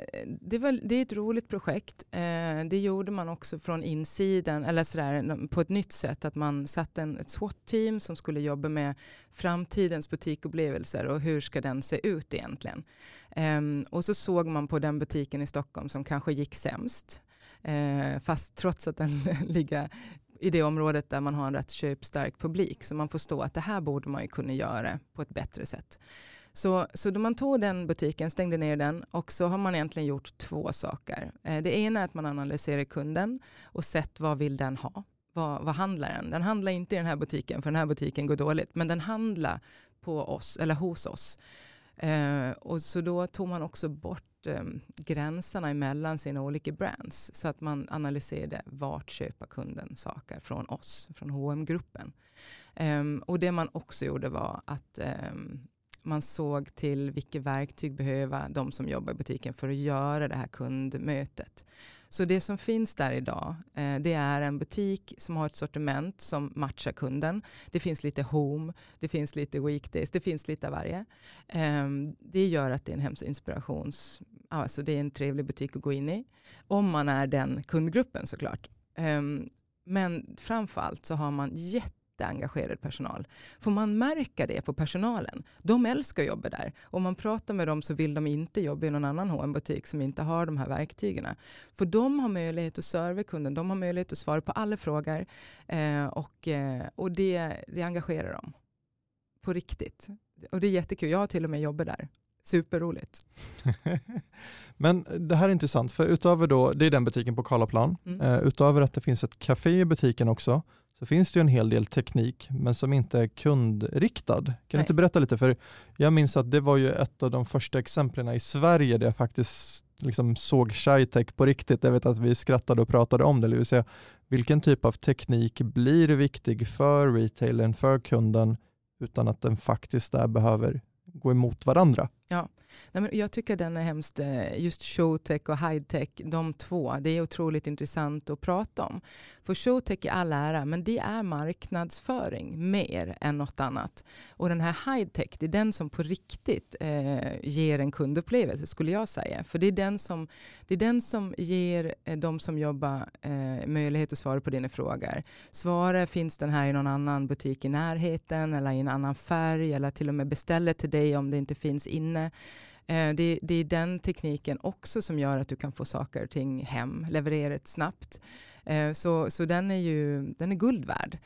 det, var, det är ett roligt projekt. Eh, det gjorde man också från insidan eller sådär, på ett nytt sätt. Att man satte en, ett SWAT-team som skulle jobba med framtidens butikupplevelser och hur ska den se ut egentligen. Ehm, och så såg man på den butiken i Stockholm som kanske gick sämst. Eh, fast trots att den <laughs> ligger i det området där man har en rätt köpstark publik. Så man förstår att det här borde man ju kunna göra på ett bättre sätt. Så, så då man tog den butiken, stängde ner den och så har man egentligen gjort två saker. Eh, det ena är att man analyserar kunden och sett vad vill den ha. Vad, vad handlar den? Den handlar inte i den här butiken för den här butiken går dåligt men den handlar på oss eller hos oss. Eh, och så då tog man också bort eh, gränserna emellan sina olika brands så att man analyserade vart köper kunden saker från oss, från hm gruppen eh, Och det man också gjorde var att ehm, man såg till vilka verktyg behöver de som jobbar i butiken för att göra det här kundmötet. Så det som finns där idag, eh, det är en butik som har ett sortiment som matchar kunden. Det finns lite home, det finns lite weekdays, det finns lite av varje. Eh, det gör att det är en hemsk inspirations, alltså det är en trevlig butik att gå in i. Om man är den kundgruppen såklart. Eh, men framförallt så har man jätte jätteengagerad personal. Får man märka det på personalen. De älskar att jobba där. Om man pratar med dem så vill de inte jobba i någon annan hm butik som inte har de här verktygen. För de har möjlighet att serva kunden, de har möjlighet att svara på alla frågor eh, och, eh, och det, det engagerar dem. På riktigt. Och det är jättekul, jag har till och med jobbat där. Superroligt. <laughs> Men det här är intressant, för utöver då, det är den butiken på Karlaplan, mm. uh, utöver att det finns ett café i butiken också, så finns det ju en hel del teknik men som inte är kundriktad. Kan Nej. du inte berätta lite? För Jag minns att det var ju ett av de första exemplen i Sverige där jag faktiskt liksom såg ShyTech på riktigt. Jag vet att vi skrattade och pratade om det. Det vill säga, vilken typ av teknik blir viktig för retailen, för kunden utan att den faktiskt där behöver gå emot varandra? Ja, Nej, men jag tycker den är hemskt, eh, just showtech och hightech, de två, det är otroligt intressant att prata om. För showtech är all ära, men det är marknadsföring mer än något annat. Och den här hightech, det är den som på riktigt eh, ger en kundupplevelse skulle jag säga. För det är den som, det är den som ger eh, de som jobbar eh, möjlighet att svara på dina frågor. Svara, finns den här i någon annan butik i närheten eller i en annan färg eller till och med beställer till dig om det inte finns inne minne. Eh, det, det, är den tekniken också som gör att du kan få saker och ting hem, levererat snabbt. Eh, så, så den är ju den är guld värd.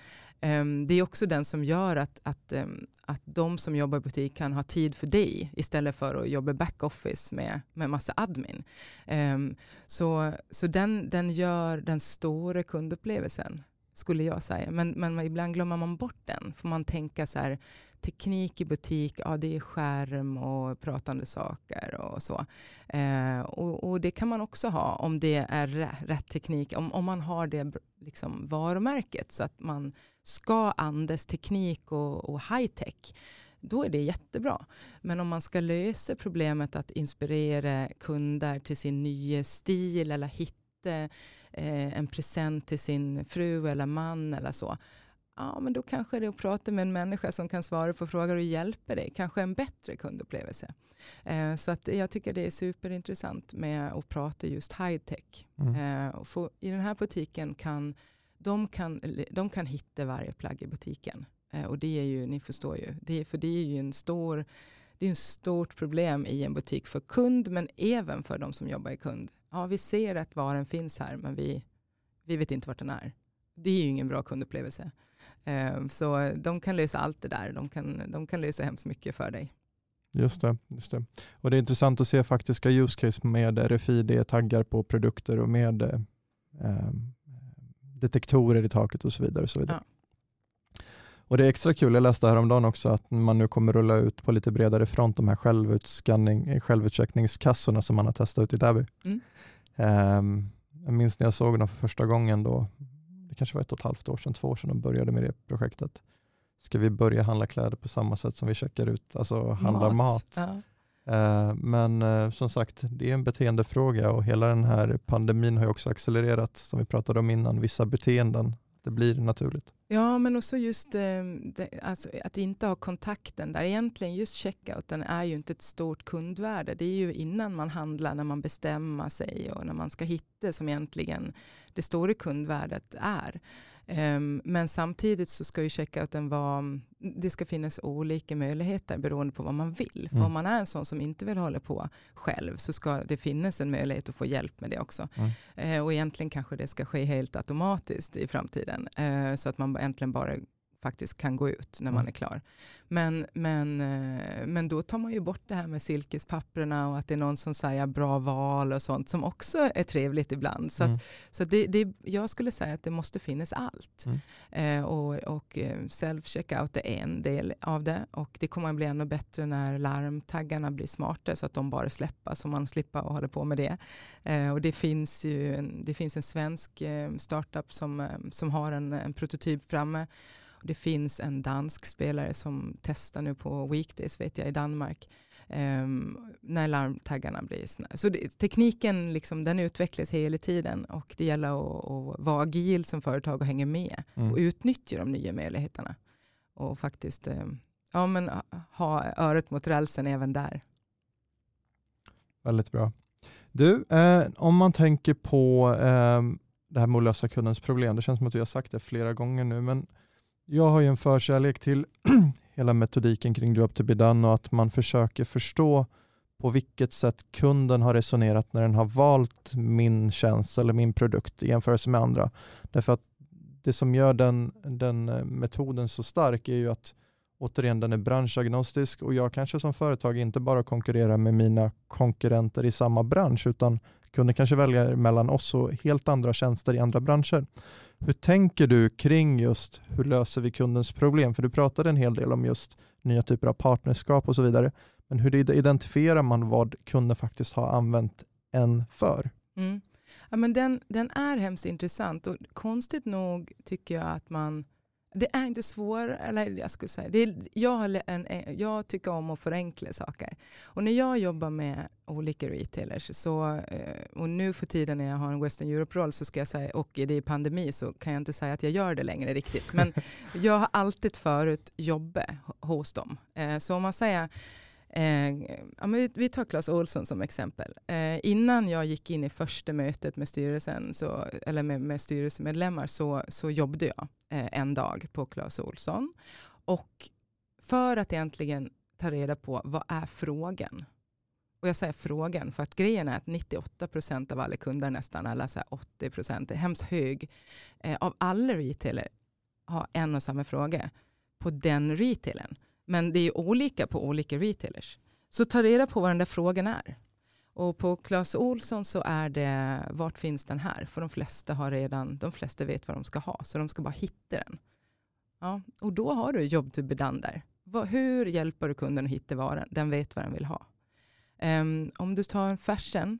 Ehm, det är också den som gör att, att, ehm, att de som jobbar i butik kan ha tid för dig istället för att jobba backoffice med, med massa admin. Ehm, så så den, den gör den stora kundupplevelsen skulle jag säga. Men, men ibland glömmer man bort den. Får man tänka så här, teknik i butik, ja det är skärm och pratande saker och så. Eh, och, och, det kan man också ha om det är rätt teknik, om, om man har det liksom varumärket så att man ska andas teknik och, och high tech då är det jättebra. Men om man ska lösa problemet att inspirera kunder till sin nya stil eller hitta eh, en present till sin fru eller man eller så, ja, men då kanske det är att prata med en människa som kan svara på frågor och hjälpa dig, kanske en bättre kundupplevelse. Eh, så att jag tycker det är superintressant med att prata just high tech. Mm. Eh, för I den här butiken kan de, kan de kan hitta varje plagg i butiken. Eh, och det är ju, ni förstår ju, det är, för det är ju en stor det är ett stort problem i en butik för kund men även för de som jobbar i kund. Ja, vi ser att varan finns här men vi, vi vet inte vart den är. Det är ju ingen bra kundupplevelse. Ehm, så de kan lösa allt det där. De kan, de kan lösa hemskt mycket för dig. Just det, just det. Och det är intressant att se faktiska use case med RFID-taggar på produkter och med eh, detektorer i taket och så vidare. Och så vidare. Ja. Och Det är extra kul, jag läste häromdagen också att man nu kommer rulla ut på lite bredare front de här självutcheckningskassorna som man har testat ut i Täby. Mm. Um, jag minns när jag såg dem för första gången då, kanske var ett och ett halvt år sedan, två år sedan de började med det projektet. Ska vi börja handla kläder på samma sätt som vi checkar ut, alltså handlar mat? mat. Ja. Uh, men uh, som sagt, det är en beteendefråga och hela den här pandemin har också accelererat, som vi pratade om innan, vissa beteenden. Det blir naturligt. Ja, men också just eh, det, alltså, att inte ha kontakten där. Egentligen just checkouten är ju inte ett stort kundvärde. Det är ju innan man handlar, när man bestämmer sig och när man ska hitta som egentligen det stora kundvärdet är. Um, men samtidigt så ska ju checkouten vara, det ska finnas olika möjligheter beroende på vad man vill. För mm. om man är en sån som inte vill hålla på själv så ska det finnas en möjlighet att få hjälp med det också. Mm. Uh, och egentligen kanske det ska ske helt automatiskt i framtiden. Uh, så att man egentligen bara faktiskt kan gå ut när man mm. är klar. Men, men, eh, men då tar man ju bort det här med silkespapperna och att det är någon som säger bra val och sånt som också är trevligt ibland. Så, mm. att, så det, det, jag skulle säga att det måste finnas allt. Mm. Eh, och och eh, self-checkout är en del av det och det kommer att bli ännu bättre när larmtaggarna blir smarta så att de bara släpper så man slipper att hålla på med det. Eh, och det finns ju en, det finns en svensk eh, startup som, som har en, en prototyp framme det finns en dansk spelare som testar nu på Weekdays vet jag, i Danmark. Um, när larmtaggarna blir såna. Så det, tekniken liksom, den utvecklas hela tiden och det gäller att, att vara agil som företag och hänga med mm. och utnyttja de nya möjligheterna. Och faktiskt um, ja, men, ha öret mot rälsen även där. Väldigt bra. Du, eh, om man tänker på eh, det här med att lösa kundens problem, det känns som att vi har sagt det flera gånger nu, men jag har ju en förkärlek till <clears throat> hela metodiken kring Drop to be done och att man försöker förstå på vilket sätt kunden har resonerat när den har valt min tjänst eller min produkt i jämförelse med andra. Därför att det som gör den, den eh, metoden så stark är ju att återigen den är branschagnostisk och jag kanske som företag inte bara konkurrerar med mina konkurrenter i samma bransch utan kunde kanske väljer mellan oss och helt andra tjänster i andra branscher. Hur tänker du kring just hur löser vi kundens problem? För du pratade en hel del om just nya typer av partnerskap och så vidare. Men hur identifierar man vad kunden faktiskt har använt en för? Mm. Ja, men den, den är hemskt intressant och konstigt nog tycker jag att man det är inte svårt, eller jag skulle säga, det är, jag, en, jag tycker om att förenkla saker. Och när jag jobbar med olika retailers, så, eh, och nu för tiden när jag har en Western Europe-roll så ska jag säga, och det är pandemi så kan jag inte säga att jag gör det längre riktigt. Men <laughs> jag har alltid förut jobbat hos dem. Eh, så om man säger Eh, ja, men vi tar Clas Olsson som exempel. Eh, innan jag gick in i första mötet med styrelsen, så, eller med, med styrelsemedlemmar, så, så jobbade jag eh, en dag på Clas Olsson. Och för att egentligen ta reda på vad är frågan? Och jag säger frågan för att grejen är att 98 procent av alla kunder nästan, eller så 80 procent, är hemskt hög, eh, av alla retailer har en och samma fråga på den retailen. Men det är olika på olika retailers. Så ta reda på vad den där frågan är. Och på Clas Olsson så är det, vart finns den här? För de flesta har redan, de flesta vet vad de ska ha, så de ska bara hitta den. Ja, och då har du jobb to be done där. Hur hjälper du kunden att hitta varan? Den vet vad den vill ha. Um, om du tar en fashion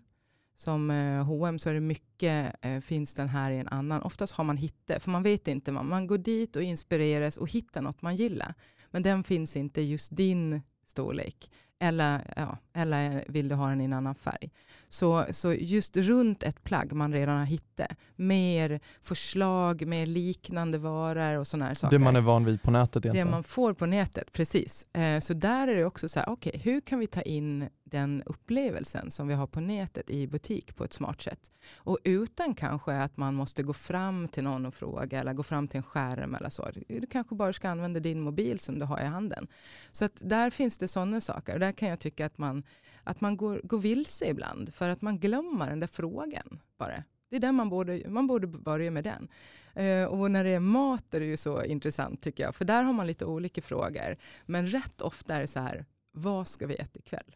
som uh, H&M så är det mycket, uh, finns den här i en annan. Oftast har man hittat, för man vet inte, man, man går dit och inspireras och hittar något man gillar. Men den finns inte just din storlek. Eller, ja, eller vill du ha den i en annan färg. Så, så just runt ett plagg man redan har hittat, mer förslag, mer liknande varor och sådana här saker. Det man är van vid på nätet egentligen. Det man får på nätet, precis. Eh, så där är det också så här, okej, okay, hur kan vi ta in den upplevelsen som vi har på nätet i butik på ett smart sätt? Och utan kanske att man måste gå fram till någon och fråga eller gå fram till en skärm eller så. Du kanske bara ska använda din mobil som du har i handen. Så att där finns det sådana saker. Och där kan jag tycka att man att man går, går vilse ibland för att man glömmer den där frågan bara. Det är den man borde, man borde börja med den. Eh, och när det är mat är det ju så intressant tycker jag, för där har man lite olika frågor. Men rätt ofta är det så här, vad ska vi äta ikväll?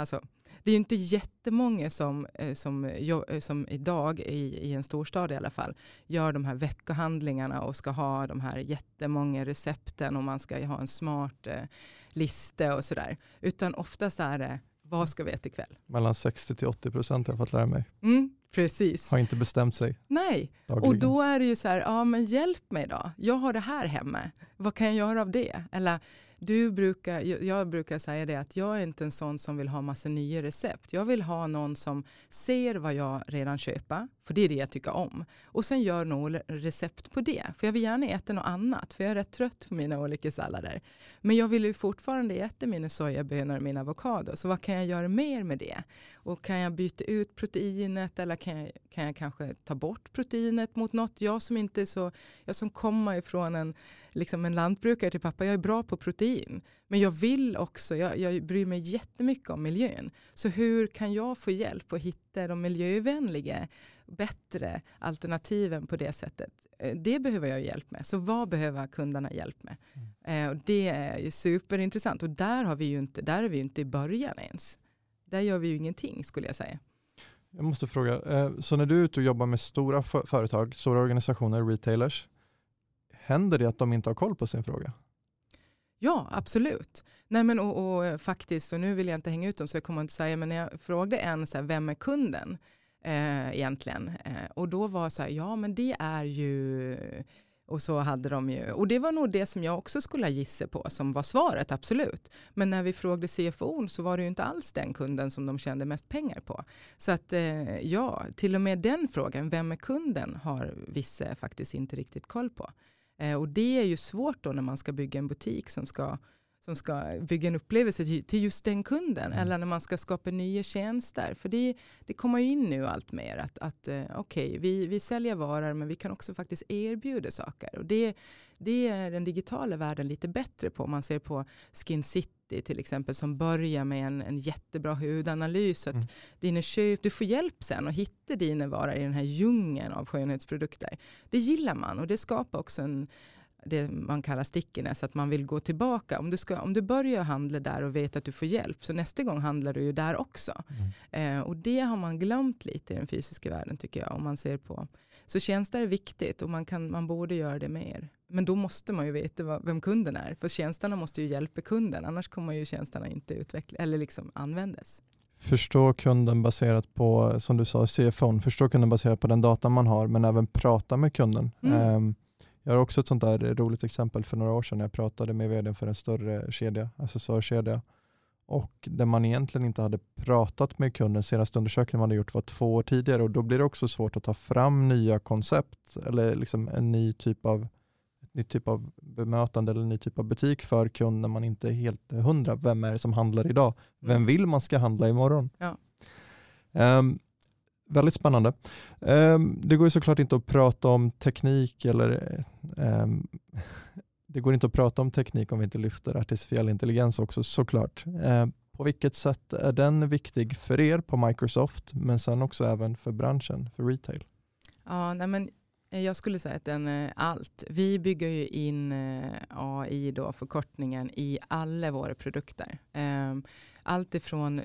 Alltså, det är inte jättemånga som, eh, som, eh, som idag, i, i en storstad i alla fall, gör de här veckohandlingarna och ska ha de här jättemånga recepten och man ska ha en smart eh, lista och sådär. Utan oftast är det vad ska vi äta ikväll? Mellan 60 till 80 procent har jag fått lära mig. Mm, precis. Har inte bestämt sig. Nej, dagligen. och då är det ju så här, ja men hjälp mig då. Jag har det här hemma. Vad kan jag göra av det? Eller du brukar, jag brukar säga det att jag är inte en sån som vill ha massa nya recept. Jag vill ha någon som ser vad jag redan köper, för det är det jag tycker om. Och sen gör något recept på det. För jag vill gärna äta något annat, för jag är rätt trött på mina olika sallader. Men jag vill ju fortfarande äta mina sojabönor och min avokado, så vad kan jag göra mer med det? Och kan jag byta ut proteinet eller kan jag, kan jag kanske ta bort proteinet mot något? Jag som inte är så, jag som kommer ifrån en, liksom en lantbrukare till pappa, jag är bra på protein. Men jag vill också, jag, jag bryr mig jättemycket om miljön. Så hur kan jag få hjälp att hitta de miljövänliga, bättre alternativen på det sättet? Eh, det behöver jag hjälp med. Så vad behöver kunderna hjälp med? Mm. Eh, det är ju superintressant och där, har vi ju inte, där är vi ju inte i början ens. Där gör vi ju ingenting skulle jag säga. Jag måste fråga, eh, så när du är ute och jobbar med stora företag, stora organisationer, retailers, händer det att de inte har koll på sin fråga? Ja, absolut. Nej, men och, och, eh, faktiskt, och nu vill jag inte hänga ut dem så jag kommer inte säga, men när jag frågade en, så här, vem är kunden eh, egentligen? Eh, och då var så här, ja men det är ju och så hade de ju, och det var nog det som jag också skulle ha gissat på som var svaret, absolut. Men när vi frågade CFO så var det ju inte alls den kunden som de tjänade mest pengar på. Så att eh, ja, till och med den frågan, vem är kunden, har vissa faktiskt inte riktigt koll på. Eh, och det är ju svårt då när man ska bygga en butik som ska som ska bygga en upplevelse till, just den kunden mm. eller när man ska skapa nya tjänster. För det, det kommer ju in nu allt mer att, att eh, okej, okay, vi, vi säljer varor men vi kan också faktiskt erbjuda saker. Och det, det är den digitala världen lite bättre på. Man ser på Skin City till exempel som börjar med en, en jättebra hudanalys. Att mm. dina köp, du får hjälp sen att hitta dina varor i den här djungeln av skönhetsprodukter. Det gillar man och det skapar också en det man kallar stickiness, att man vill gå tillbaka. Om du, ska, om du börjar handla där och vet att du får hjälp, så nästa gång handlar du ju där också. Mm. Eh, och det har man glömt lite i den fysiska världen tycker jag. Om man ser på. Så tjänster är viktigt och man, kan, man borde göra det mer. Men då måste man ju veta vad, vem kunden är. För tjänsterna måste ju hjälpa kunden, annars kommer ju tjänsterna inte utveckla, eller liksom användas. Förstå kunden baserat på, som du sa, CFOn, förstå kunden baserat på den data man har, men även prata med kunden. Mm. Um, jag har också ett sånt där roligt exempel för några år sedan när jag pratade med vd för en större kedja, accessoarkedja. Och där man egentligen inte hade pratat med kunden, senaste undersökningen man hade gjort var två år tidigare och då blir det också svårt att ta fram nya koncept eller liksom en ny typ av nytt typ av bemötande eller en ny typ av butik för kund när man inte är helt hundra. Vem är det som handlar idag? Vem mm. vill man ska handla imorgon? Ja. Um, väldigt spännande. Um, det går ju såklart inte att prata om teknik eller um, det går inte att prata om teknik om vi inte lyfter artificiell intelligens också såklart. Eh, på vilket sätt är den viktig för er på Microsoft men sen också även för branschen, för retail? Ja, nej men eh, jag skulle säga att den är allt. Vi bygger ju in eh, AI, då, förkortningen, i alla våra produkter. Ehm, allt ifrån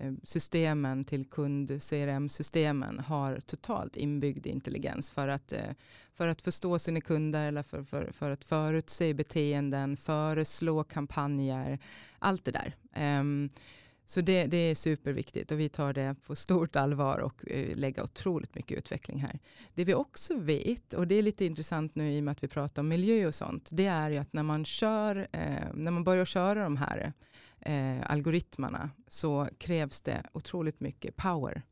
Eh, systemen till kund-CRM-systemen har totalt inbyggd intelligens för att, eh, för att förstå sina kunder eller för, för, för att förutse beteenden, föreslå kampanjer, allt det där. Ehm, så det, det, är superviktigt och vi tar det på stort allvar och eh, lägger otroligt mycket utveckling här. Det vi också vet, och det är lite intressant nu i och med att vi pratar om miljö och sånt, det är ju att när man, kör, när man börjar köra de här eh, algoritmerna så krävs det otroligt mycket power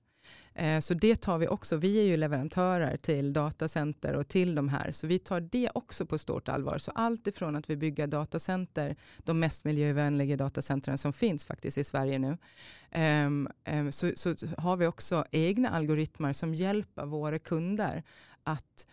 Eh, så det tar vi också. Vi är ju leverantörer till datacenter och till de här, så vi tar det också på stort allvar. Så allt ifrån att vi bygger datacenter, de mest miljövänliga datacentren som finns faktiskt i Sverige nu, ehm, ehm, så, så har vi också egna algoritmer som hjälper våra kunder att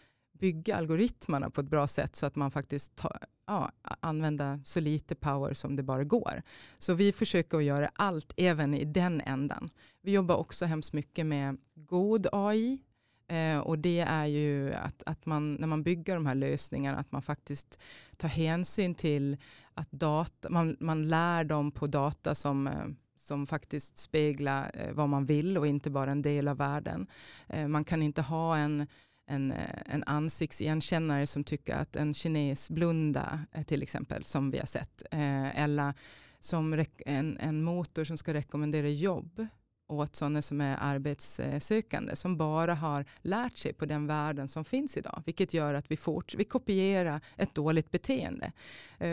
bygga algoritmerna på ett bra sätt så att man faktiskt tar, ja, använder så lite power som det bara går. Så vi försöker att göra allt även i den ändan. Vi jobbar också hemskt mycket med god AI eh, och det är ju att, att man när man bygger de här lösningarna att man faktiskt tar hänsyn till att data, man, man lär dem på data som eh, som faktiskt speglar eh, vad man vill och inte bara en del av världen. Eh, man kan inte ha en en, eh, en ansiktsigenkännare som tycker att en kines blunda eh, till exempel som vi har sett. Eh, Eller som en, en motor som ska rekommendera jobb åt sådana som är arbetssökande som bara har lärt sig på den världen som finns idag. Vilket gör att vi, fort, vi kopierar ett dåligt beteende.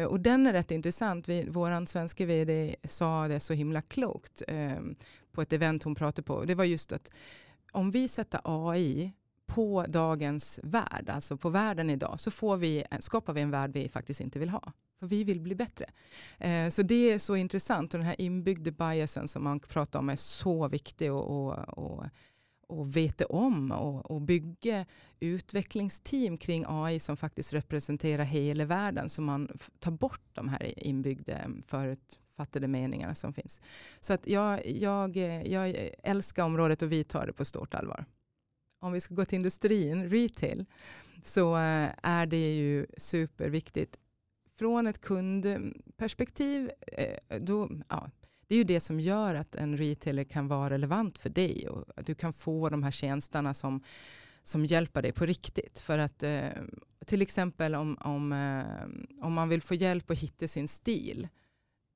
och den är rätt intressant. Vi, våran svenska vd sa det så himla klokt på ett event hon pratade på. Det var just att om vi sätter AI på dagens värld, alltså på världen idag, så får vi, skapar vi en värld vi faktiskt inte vill ha. För vi vill bli bättre. Eh, så det är så intressant och den här inbyggda biasen som man pratar om är så viktig och veta om och, och bygga utvecklingsteam kring AI som faktiskt representerar hela världen så man tar bort de här inbyggda eh, förutfattade meningarna som finns. Så att jag, jag, jag älskar området och vi tar det på stort allvar om vi ska gå till industrin, retail, så eh, är det ju superviktigt. Från ett kundperspektiv, eh, då, ja, det är ju det som gör att en retailer kan vara relevant för dig och att du kan få de här tjänsterna som, som hjälper dig på riktigt. För att eh, till exempel om, om, om man vill få hjälp att hitta sin stil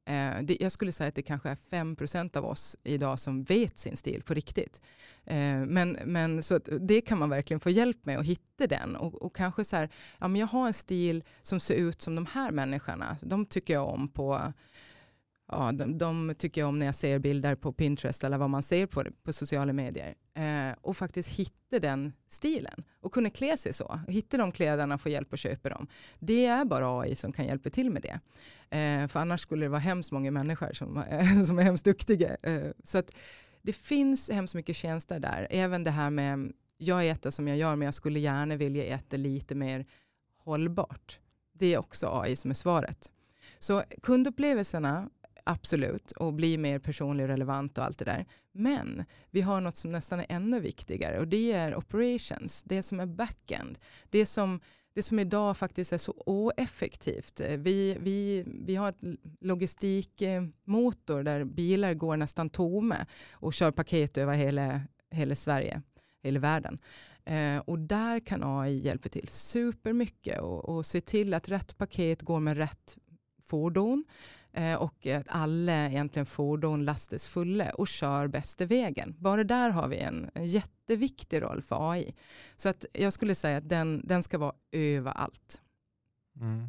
Eh, det, jag skulle säga att det kanske är 5% av oss idag som vet sin stil på riktigt. Eh, men, men så det kan man verkligen få hjälp med att hitta den och, och kanske så här, ja, men jag har en stil som ser ut som de här människorna. De tycker jag om på ja, de, de, tycker jag om när jag ser bilder på Pinterest eller vad man ser på, på sociala medier. Eh, och faktiskt hitta den stilen och kunna klä sig så. Hitta de kläderna och få hjälp att köpa dem. Det är bara AI som kan hjälpa till med det. Eh, för annars skulle det vara hemskt många människor som, <laughs> som är hemskt duktiga. Eh, så att det finns hemskt mycket tjänster där. Även det här med, jag äter som jag gör men jag skulle gärna vilja äta lite mer hållbart. Det är också AI som är svaret. Så kundupplevelserna absolut, och bli mer personlig och relevant och allt det där. Men vi har något som nästan är ännu viktigare och det är operations, det som är backend. Det som, det som idag faktiskt är så oeffektivt. Eh, vi, vi, vi har ett logistikmotor där bilar går nästan tomma och kör paket över hela, hela Sverige, hela världen. Eh, och där kan AI hjälpa till supermycket och, och se till att rätt paket går med rätt fordon eh, och att alla egentligen fordon lastas fulla och kör bästa vägen. Bara där har vi en, en jätteviktig roll för AI. Så att jag skulle säga att den, den ska vara överallt. Mm.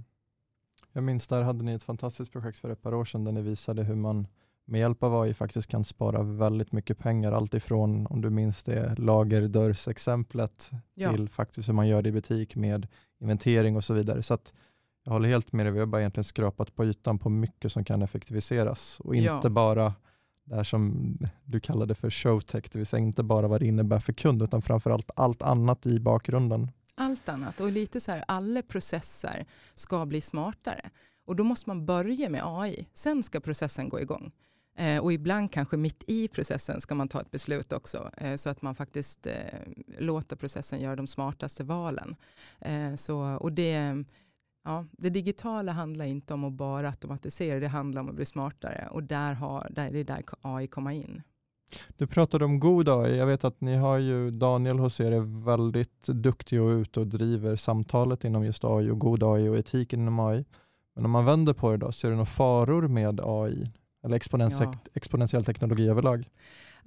Jag minns där hade ni ett fantastiskt projekt för ett par år sedan där ni visade hur man med hjälp av AI faktiskt kan spara väldigt mycket pengar. Alltifrån, om du minns det, lagerdörrsexemplet ja. till faktiskt hur man gör det i butik med inventering och så vidare. Så att jag håller helt med dig, vi har bara egentligen skrapat på ytan på mycket som kan effektiviseras och inte ja. bara det här som du kallade för showtech, det vill säga inte bara vad det innebär för kund utan framförallt allt annat i bakgrunden. Allt annat och lite så här, alla processer ska bli smartare och då måste man börja med AI, sen ska processen gå igång. Eh, och ibland kanske mitt i processen ska man ta ett beslut också eh, så att man faktiskt eh, låter processen göra de smartaste valen. Eh, så, och det, ja, det digitala handlar inte om att bara automatisera, det handlar om att bli smartare och där har, där, det är där AI kommer in. Du pratade om god AI. Jag vet att ni har ju, Daniel hos er är väldigt duktig och ute och driver samtalet inom just AI och god AI och etiken inom AI. Men om man vänder på det då, ser du några faror med AI? Eller exponentiell, ja. exponentiell teknologi överlag?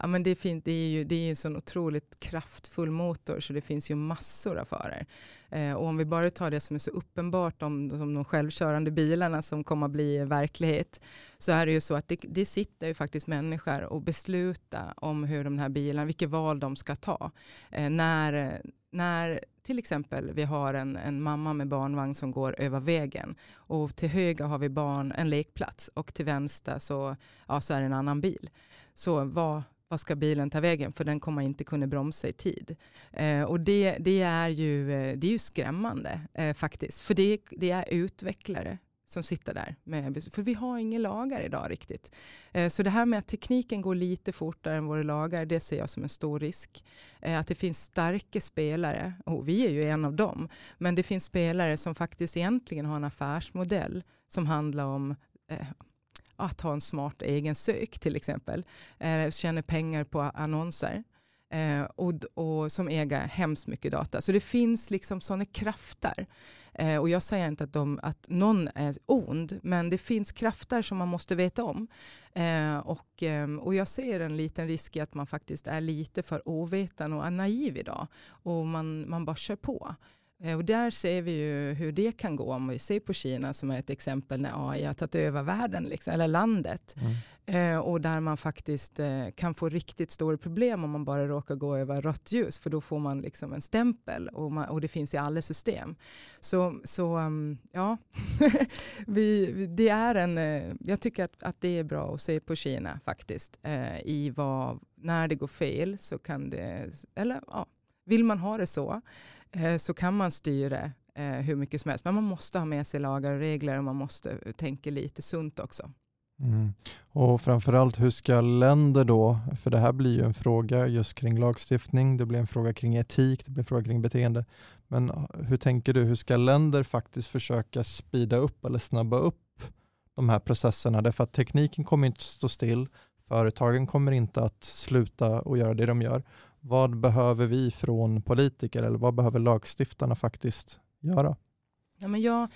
Ja, men det, är fint. det är ju det är en sån otroligt kraftfull motor så det finns ju massor av faror. Eh, och om vi bara tar det som är så uppenbart om, om de självkörande bilarna som kommer att bli verklighet så är det ju så att det, det sitter ju faktiskt människor och beslutar om hur de här bilarna, vilket val de ska ta. Eh, när, när till exempel vi har en, en mamma med barnvagn som går över vägen och till höger har vi barn, en lekplats och till vänster så, ja, så är det en annan bil. Så vad, vad ska bilen ta vägen? För den kommer inte kunna bromsa i tid. Eh, och det, det, är ju, eh, det är ju skrämmande eh, faktiskt. För det, det är utvecklare som sitter där. Med, för vi har inga lagar idag riktigt. Eh, så det här med att tekniken går lite fortare än våra lagar, det ser jag som en stor risk. Eh, att det finns starka spelare, och vi är ju en av dem, men det finns spelare som faktiskt egentligen har en affärsmodell som handlar om eh, att ha en smart egen sök till exempel. Eh, tjäna pengar på annonser. Eh, och, och, som äger hemskt mycket data. Så det finns liksom sådana krafter. Eh, och jag säger inte att, de, att någon är ond, men det finns krafter som man måste veta om. Eh, och, eh, och jag ser en liten risk i att man faktiskt är lite för ovetande och naiv idag. Och man, man bara kör på. Eh, och där ser vi ju hur det kan gå om vi ser på Kina som är ett exempel när AI har tagit över världen, liksom, eller landet. Mm. Eh, och där man faktiskt eh, kan få riktigt stora problem om man bara råkar gå över rött ljus, för då får man liksom en stämpel och, man, och det finns i alla system. Så, så um, ja, <laughs> vi, det är en, eh, jag tycker att, att det är bra att se på Kina faktiskt, i vad, när det går fel så kan det, eller ja, vill man ha det så, Eh, så kan man styra eh, hur mycket som helst. Men man måste ha med sig lagar och regler och man måste eh, tänka lite sunt också. Mm. Och framförallt hur ska länder då, för det här blir ju en fråga just kring lagstiftning, det blir en fråga kring etik, det blir en fråga kring beteende. Men ah, hur tänker du, hur ska länder faktiskt försöka speeda upp eller snabba upp de här processerna? Därför att tekniken kommer inte stå still, företagen kommer inte att sluta och göra det de gör vad behöver vi från politiker eller vad behöver lagstiftarna faktiskt göra? Ja, men jag,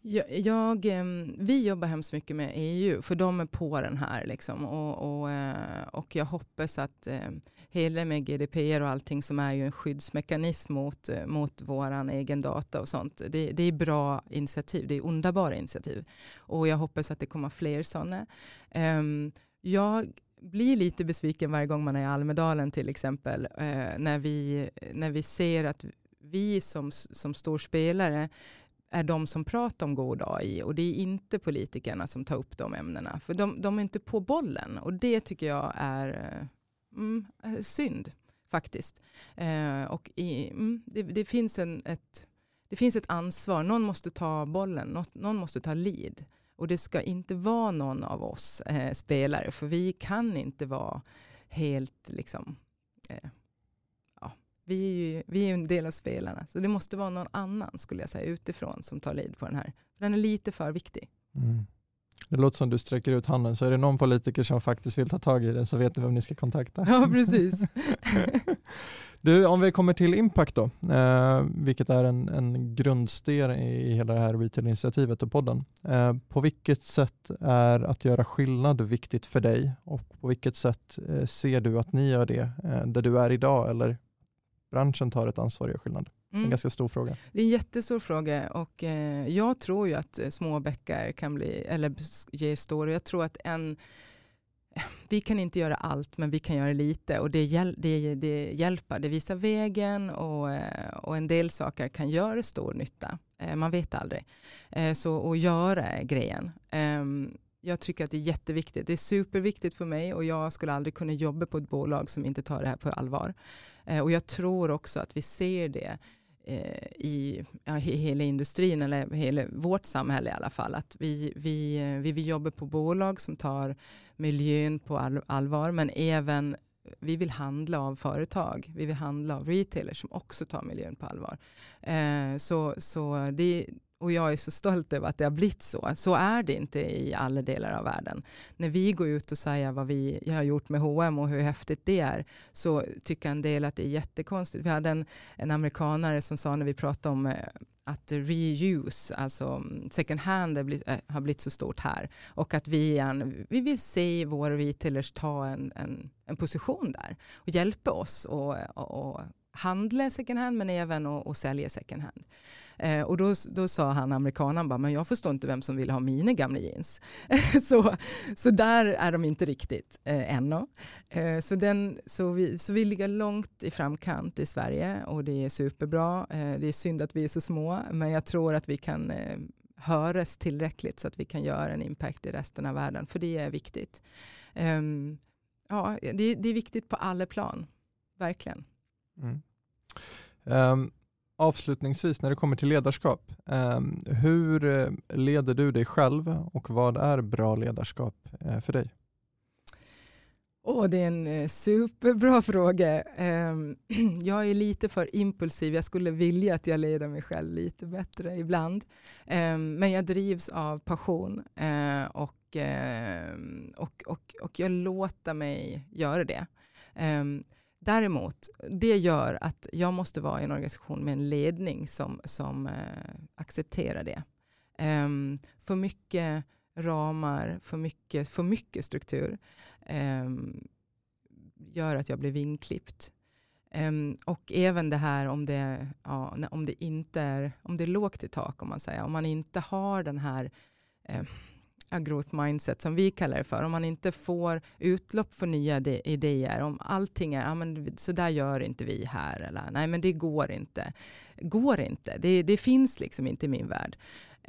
jag, jag, ehm, vi jobbar hemskt mycket med EU, för de är på den här. Liksom. Och, och, eh, och jag hoppas att ehm, hela med GDPR och allting som är ju en skyddsmekanism mot, eh, mot vår egen data och sånt. Det, det är bra initiativ, det är underbara initiativ. Och jag hoppas att det kommer fler sådana. Ehm, jag blir lite besviken varje gång man är i Almedalen till exempel. Eh, när, vi, när vi ser att vi som, som spelare är de som pratar om god AI och det är inte politikerna som tar upp de ämnena. För de, de är inte på bollen och det tycker jag är eh, mm, eh, synd faktiskt. Eh, och i, mm, det, det, finns en, ett, det finns ett ansvar, någon måste ta bollen, någon, någon måste ta lead. Och det ska inte vara någon av oss eh, spelare, för vi kan inte vara helt liksom, eh, ja, vi är ju vi är en del av spelarna. Så det måste vara någon annan, skulle jag säga, utifrån som tar lead på den här. Den är lite för viktig. Mm. Det låter som du sträcker ut handen, så är det någon politiker som faktiskt vill ta tag i den så vet ni vem ni ska kontakta. Ja, precis. <laughs> Du, om vi kommer till Impact då, eh, vilket är en, en grundsten i hela det här retail-initiativet och podden. Eh, på vilket sätt är att göra skillnad viktigt för dig och på vilket sätt eh, ser du att ni gör det eh, där du är idag eller branschen tar ett ansvar och gör skillnad? Mm. En ganska stor fråga. Det är en jättestor fråga och eh, jag tror ju att eh, små bäckar kan bli, eller ger stora. Jag tror att en <clears throat> vi kan inte göra allt, men vi kan göra lite och det, hjäl det, det hjälper. Det visar vägen och, eh, och en del saker kan göra stor nytta. Eh, man vet aldrig. Eh, så att göra grejen. Ehm, jag tycker att det är jätteviktigt. Det är superviktigt för mig och jag skulle aldrig kunna jobba på ett bolag som inte tar det här på allvar. Och jag tror också att vi ser det Eh, i ja, hela industrin eller hela vårt samhälle i alla fall. Att vi, vi, eh, vi vill jobba på bolag som tar miljön på all, allvar men även vi vill handla av företag, vi vill handla av retailers som också tar miljön på allvar. Eh, så, så det, och jag är så stolt över att det har blivit så. Så är det inte i alla delar av världen. När vi går ut och säger vad vi har gjort med H&M och hur häftigt det är så tycker en del att det är jättekonstigt. Vi hade en, en amerikanare som sa när vi pratade om eh, att reuse, alltså mm, second hand, eh, har blivit så stort här. Och att vi, en, vi vill se våra retailers ta en, en, en position där och hjälpa oss och, och, och handla second hand men även att sälja second hand. Eh, och då, då sa han, amerikanen, bara, men jag förstår inte vem som vill ha mina gamla jeans. <laughs> så, så där är de inte riktigt eh, ännu. Eh, så, den, så, vi, så vi ligger långt i framkant i Sverige och det är superbra. Eh, det är synd att vi är så små, men jag tror att vi kan eh, höras tillräckligt så att vi kan göra en impact i resten av världen, för det är viktigt. Um, ja, det, det, är viktigt på alla plan, verkligen. Mm. Um, avslutningsvis när det kommer till ledarskap, um, hur eh, leder du dig själv och vad är bra ledarskap uh, för dig? Oh, det är en eh, superbra <laughs> fråga. Um, <clears throat> jag är lite för impulsiv. Jag skulle vilja att jag leder mig själv lite bättre ibland. Um, men jag drivs av passion uh, och, uh, och, och, och jag låter mig göra det. Um, Däremot, det gör att jag måste vara i en organisation med en ledning som, som eh, accepterar det. Um, för mycket ramar, för mycket, för mycket struktur um, gör att jag blir vinklippt. Um, ehm, och även det här om det, ja, om det inte är, om det är lågt i tak, om man säger, om man inte har den här eh, a growth mindset som vi kallar det för. Om man inte får utlopp för nya idéer, om allting är, ja, men så där gör inte vi här, eller nej men det går inte. Går inte, det, det finns liksom inte i min värld.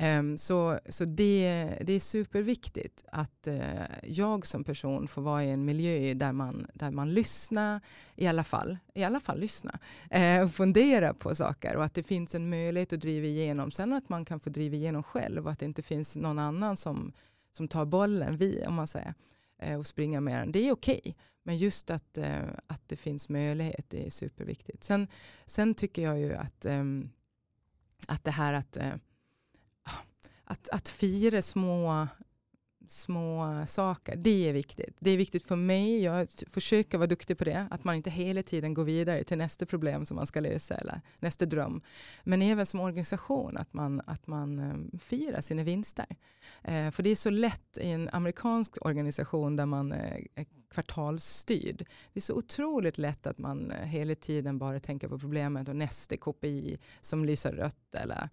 Um, så så det, det är superviktigt att uh, jag som person får vara i en miljö där man, där man lyssnar, i alla fall, i alla fall lyssna, uh, eh, och fundera på saker och att det finns en möjlighet att driva igenom. Sen att man kan få driva igenom själv och att det inte finns någon annan som som tar bollen, vi om man säger, eh, och springa med den. Det är okej, okay. men just att, eh, att det finns möjlighet är superviktigt. Sen, sen tycker jag ju att, ehm, att det här att, eh, att, att fira små små saker. Det är viktigt. Det är viktigt för mig. Jag försöker vara duktig på det. Att man inte hela tiden går vidare till nästa problem som man ska lösa eller nästa dröm. Men även som organisation att man, att man eh, firar sina vinster. Eh, för det är så lätt i en amerikansk organisation där man eh, är kvartalsstyrd. Det är så otroligt lätt att man eh, hela tiden bara tänker på problemet och nästa KPI som lyser rött eller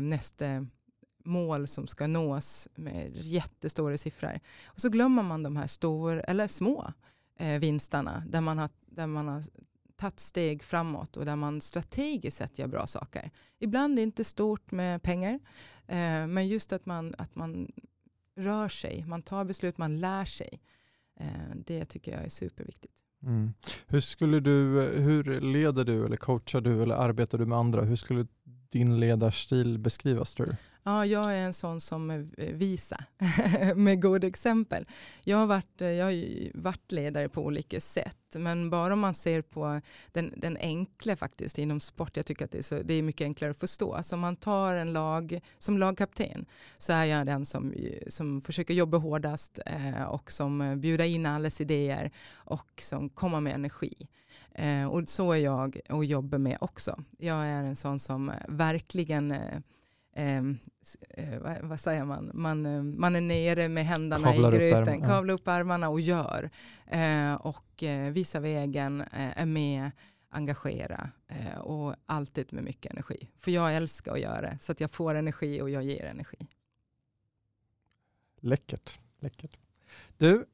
nästa mål som ska nås med jättestora siffror. Och så glömmer man de här stora, eller små eh, vinsterna där man, har, där man har tagit steg framåt och där man strategiskt sett gör bra saker. Ibland är det inte stort med pengar, eh, men just att man, att man rör sig, man tar beslut, man lär sig. Eh, det tycker jag är superviktigt. Mm. Hur, skulle du, hur leder du eller coachar du eller arbetar du med andra? Hur skulle din ledarstil beskrivas tror du? Ja, jag är en sån som eh, visar <laughs> med goda exempel. Jag har, varit, eh, jag har varit ledare på olika sätt, men bara om man ser på den, den enkla faktiskt inom sport, jag tycker att det är, så, det är mycket enklare att förstå. Så om man tar en lag, som lagkapten så är jag den som, eh, som försöker jobba hårdast eh, och som bjuder in allas idéer och som kommer med energi. Eh, och så är jag och jobbar med också. Jag är en sån som verkligen eh, Ehm, eh, vad, vad, säger man, man, eh, man är nere med händerna Kavlar i gröten, kavlar upp armarna och gör. Eh, och eh, visar vägen, eh, är med, engagera eh, och alltid med mycket energi. För jag älskar att göra det, så att jag får energi och jag ger energi. Läckert. Läckert. Du,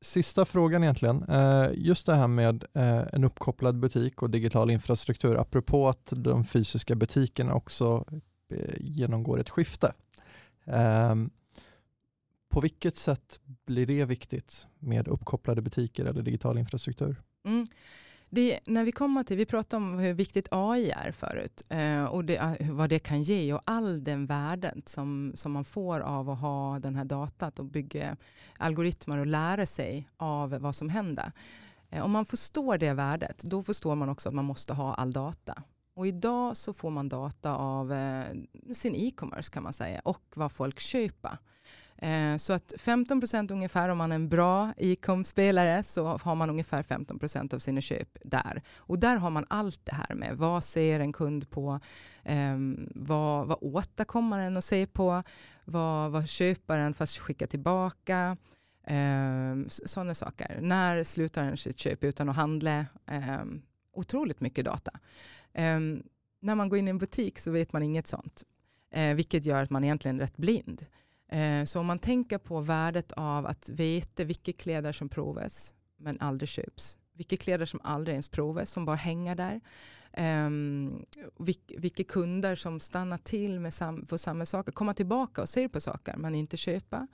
sista frågan egentligen. Just det här med en uppkopplad butik och digital infrastruktur, apropå att de fysiska butikerna också Eh, genomgår ett skifte. Ehm, på vilket sätt blir det viktigt med uppkopplade butiker eller digital infrastruktur? Mm. Det, när vi kommer till, vi pratade om hur viktigt AI är förut eh, och det, eh, vad det kan ge och all den värden som, som man får av att ha den här datat och bygga algoritmer och lära sig av vad som händer. Eh, om man förstår det värdet, då förstår man också att man måste ha all data. Och idag så får man data av eh, sin e-commerce kan man säga och vad folk köper. Eh, så att 15 procent ungefär om man är en bra e-com-spelare så har man ungefär 15 procent av sina köp där. Och där har man allt det här med vad ser en kund på, eh, vad, vad återkommer den att se på, vad, vad köper den fast skicka tillbaka, eh, sådana saker. När slutar den sitt köp utan att handla? Eh, otroligt mycket data. Eh, när man går in i en butik så vet man inget sånt, eh, vilket gör att man egentligen är rätt blind. Eh, så om man tänker på värdet av att veta vilka kläder som provas men aldrig köps. Vilka kläder som aldrig ens provas, som bara hänger där. Um, vilka kunder som stannar till med sam för samma saker, komma tillbaka och ser på saker man inte köpa.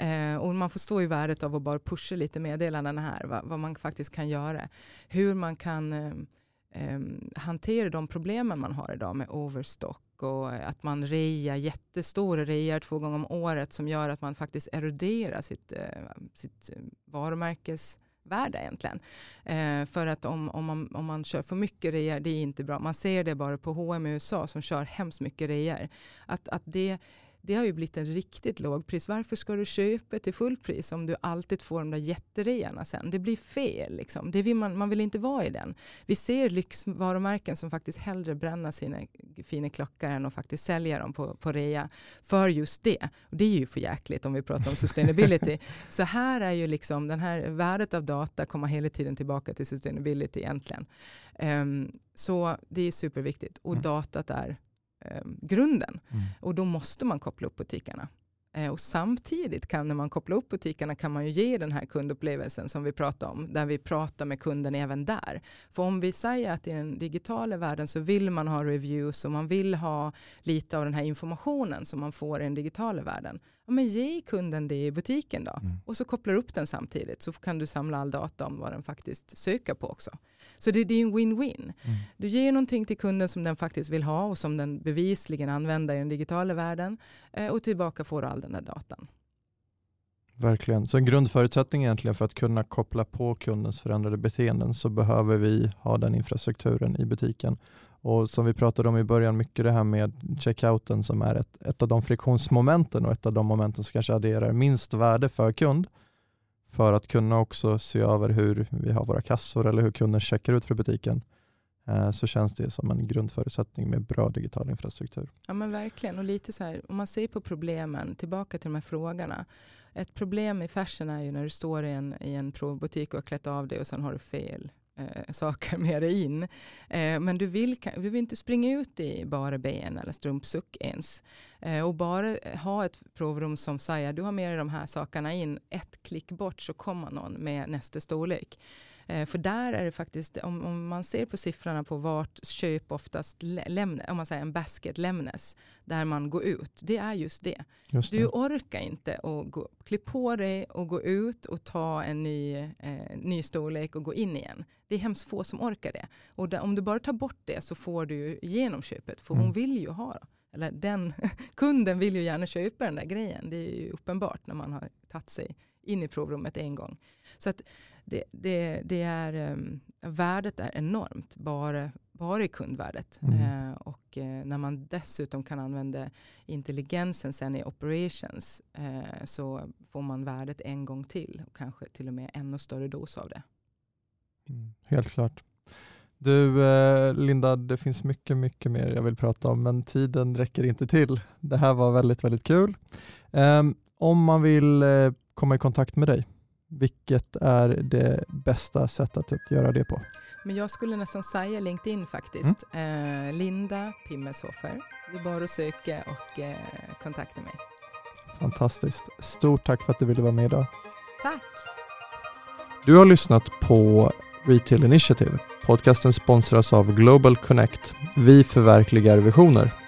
Uh, eh, och man förstår ju värdet av att bara pusha lite meddelanden här, vad, vad man faktiskt kan göra. Hur man kan um, Ehm, hantera de problemen man har idag med overstock och eh, att man rear jättestora rear två gånger om året som gör att man faktiskt eroderar sitt, eh, sitt eh, varumärkesvärde egentligen. Eh, för att om, om, man, om man kör för mycket rear, det är inte bra. Man ser det bara på H&M i USA som kör hemskt mycket rear. Att, att det det har ju blivit en riktigt lågpris. Varför ska du köpa till fullpris om du alltid får de där jättereorna sen? Det blir fel. Liksom. Det vill man, man vill inte vara i den. Vi ser lyxvarumärken som faktiskt hellre bränner sina fina klockor än att faktiskt sälja dem på, på rea för just det. Och det är ju för jäkligt om vi pratar om sustainability. <laughs> Så här är ju liksom den här värdet av data kommer hela tiden tillbaka till sustainability egentligen. Um, så det är superviktigt och mm. datat är grunden. Mm. Och då måste man koppla upp butikerna. Eh, och samtidigt kan när man kopplar upp butikerna kan man ju ge den här kundupplevelsen som vi pratar om, där vi pratar med kunden även där. För om vi säger att i den digitala världen så vill man ha reviews och man vill ha lite av den här informationen som man får i den digitala världen ja, men ge kunden det i butiken då. Mm. Och så kopplar upp den samtidigt så kan du samla all data om vad den faktiskt söker på också. Så det, det är en win-win. Mm. Du ger någonting till kunden som den faktiskt vill ha och som den bevisligen använder i den digitala världen eh, och tillbaka får du all den där datan. Verkligen. Så en grundförutsättning egentligen för att kunna koppla på kundens förändrade beteenden så behöver vi ha den infrastrukturen i butiken. Och som vi pratade om i början, mycket det här med checkouten som är ett, ett av de friktionsmomenten och ett av de momenten som kanske adderar minst värde för kund för att kunna också se över hur vi har våra kassor eller hur kunden checkar ut för butiken eh, så känns det som en grundförutsättning med bra digital infrastruktur. Ja men verkligen och lite så här, om man ser på problemen, tillbaka till de här frågorna. Ett problem i fashion är ju när du står i en, i en provbutik och har klätt av dig och sen har du fel eh, saker med dig in. Eh, men du vill, du vill inte springa ut i bara ben eller strumpsuck ens. Eh, och bara eh, ha ett provrum som säger du har med dig de här sakerna in, ett klick bort så kommer någon med nästa storlek. Eh, för där är det faktiskt, om, om, man ser på siffrorna på vart köp oftast lämnas, om man säger en basket lämnas, där man går ut, det är just det. Just det. Du orkar inte att gå, klä på dig och gå ut och ta en ny, eh, ny storlek och gå in igen. Det är hemskt få som orkar det. Och där, om du bara tar bort det så får du igenom köpet, för mm. hon vill ju ha eller den <laughs> kunden vill ju gärna köpa den där grejen. Det är ju uppenbart när man har tagit sig in i provrummet en gång. Så att det, det, det är, um, värdet är enormt, bara, bara i kundvärdet. Mm. Uh, och uh, när man dessutom kan använda intelligensen sen i operations uh, så får man värdet en gång till och kanske till och med ännu större dos av det. Mm. Helt klart. Du Linda, det finns mycket, mycket mer jag vill prata om, men tiden räcker inte till. Det här var väldigt, väldigt kul. Um, om man vill komma i kontakt med dig, vilket är det bästa sättet att göra det på? Men jag skulle nästan säga LinkedIn faktiskt. Mm. Eh, Linda Pimmeshofer. Det är bara att söka och eh, kontakta mig. Fantastiskt. Stort tack för att du ville vara med idag. Tack. Du har lyssnat på Retail Initiative. Podcasten sponsras av Global Connect. Vi förverkligar visioner.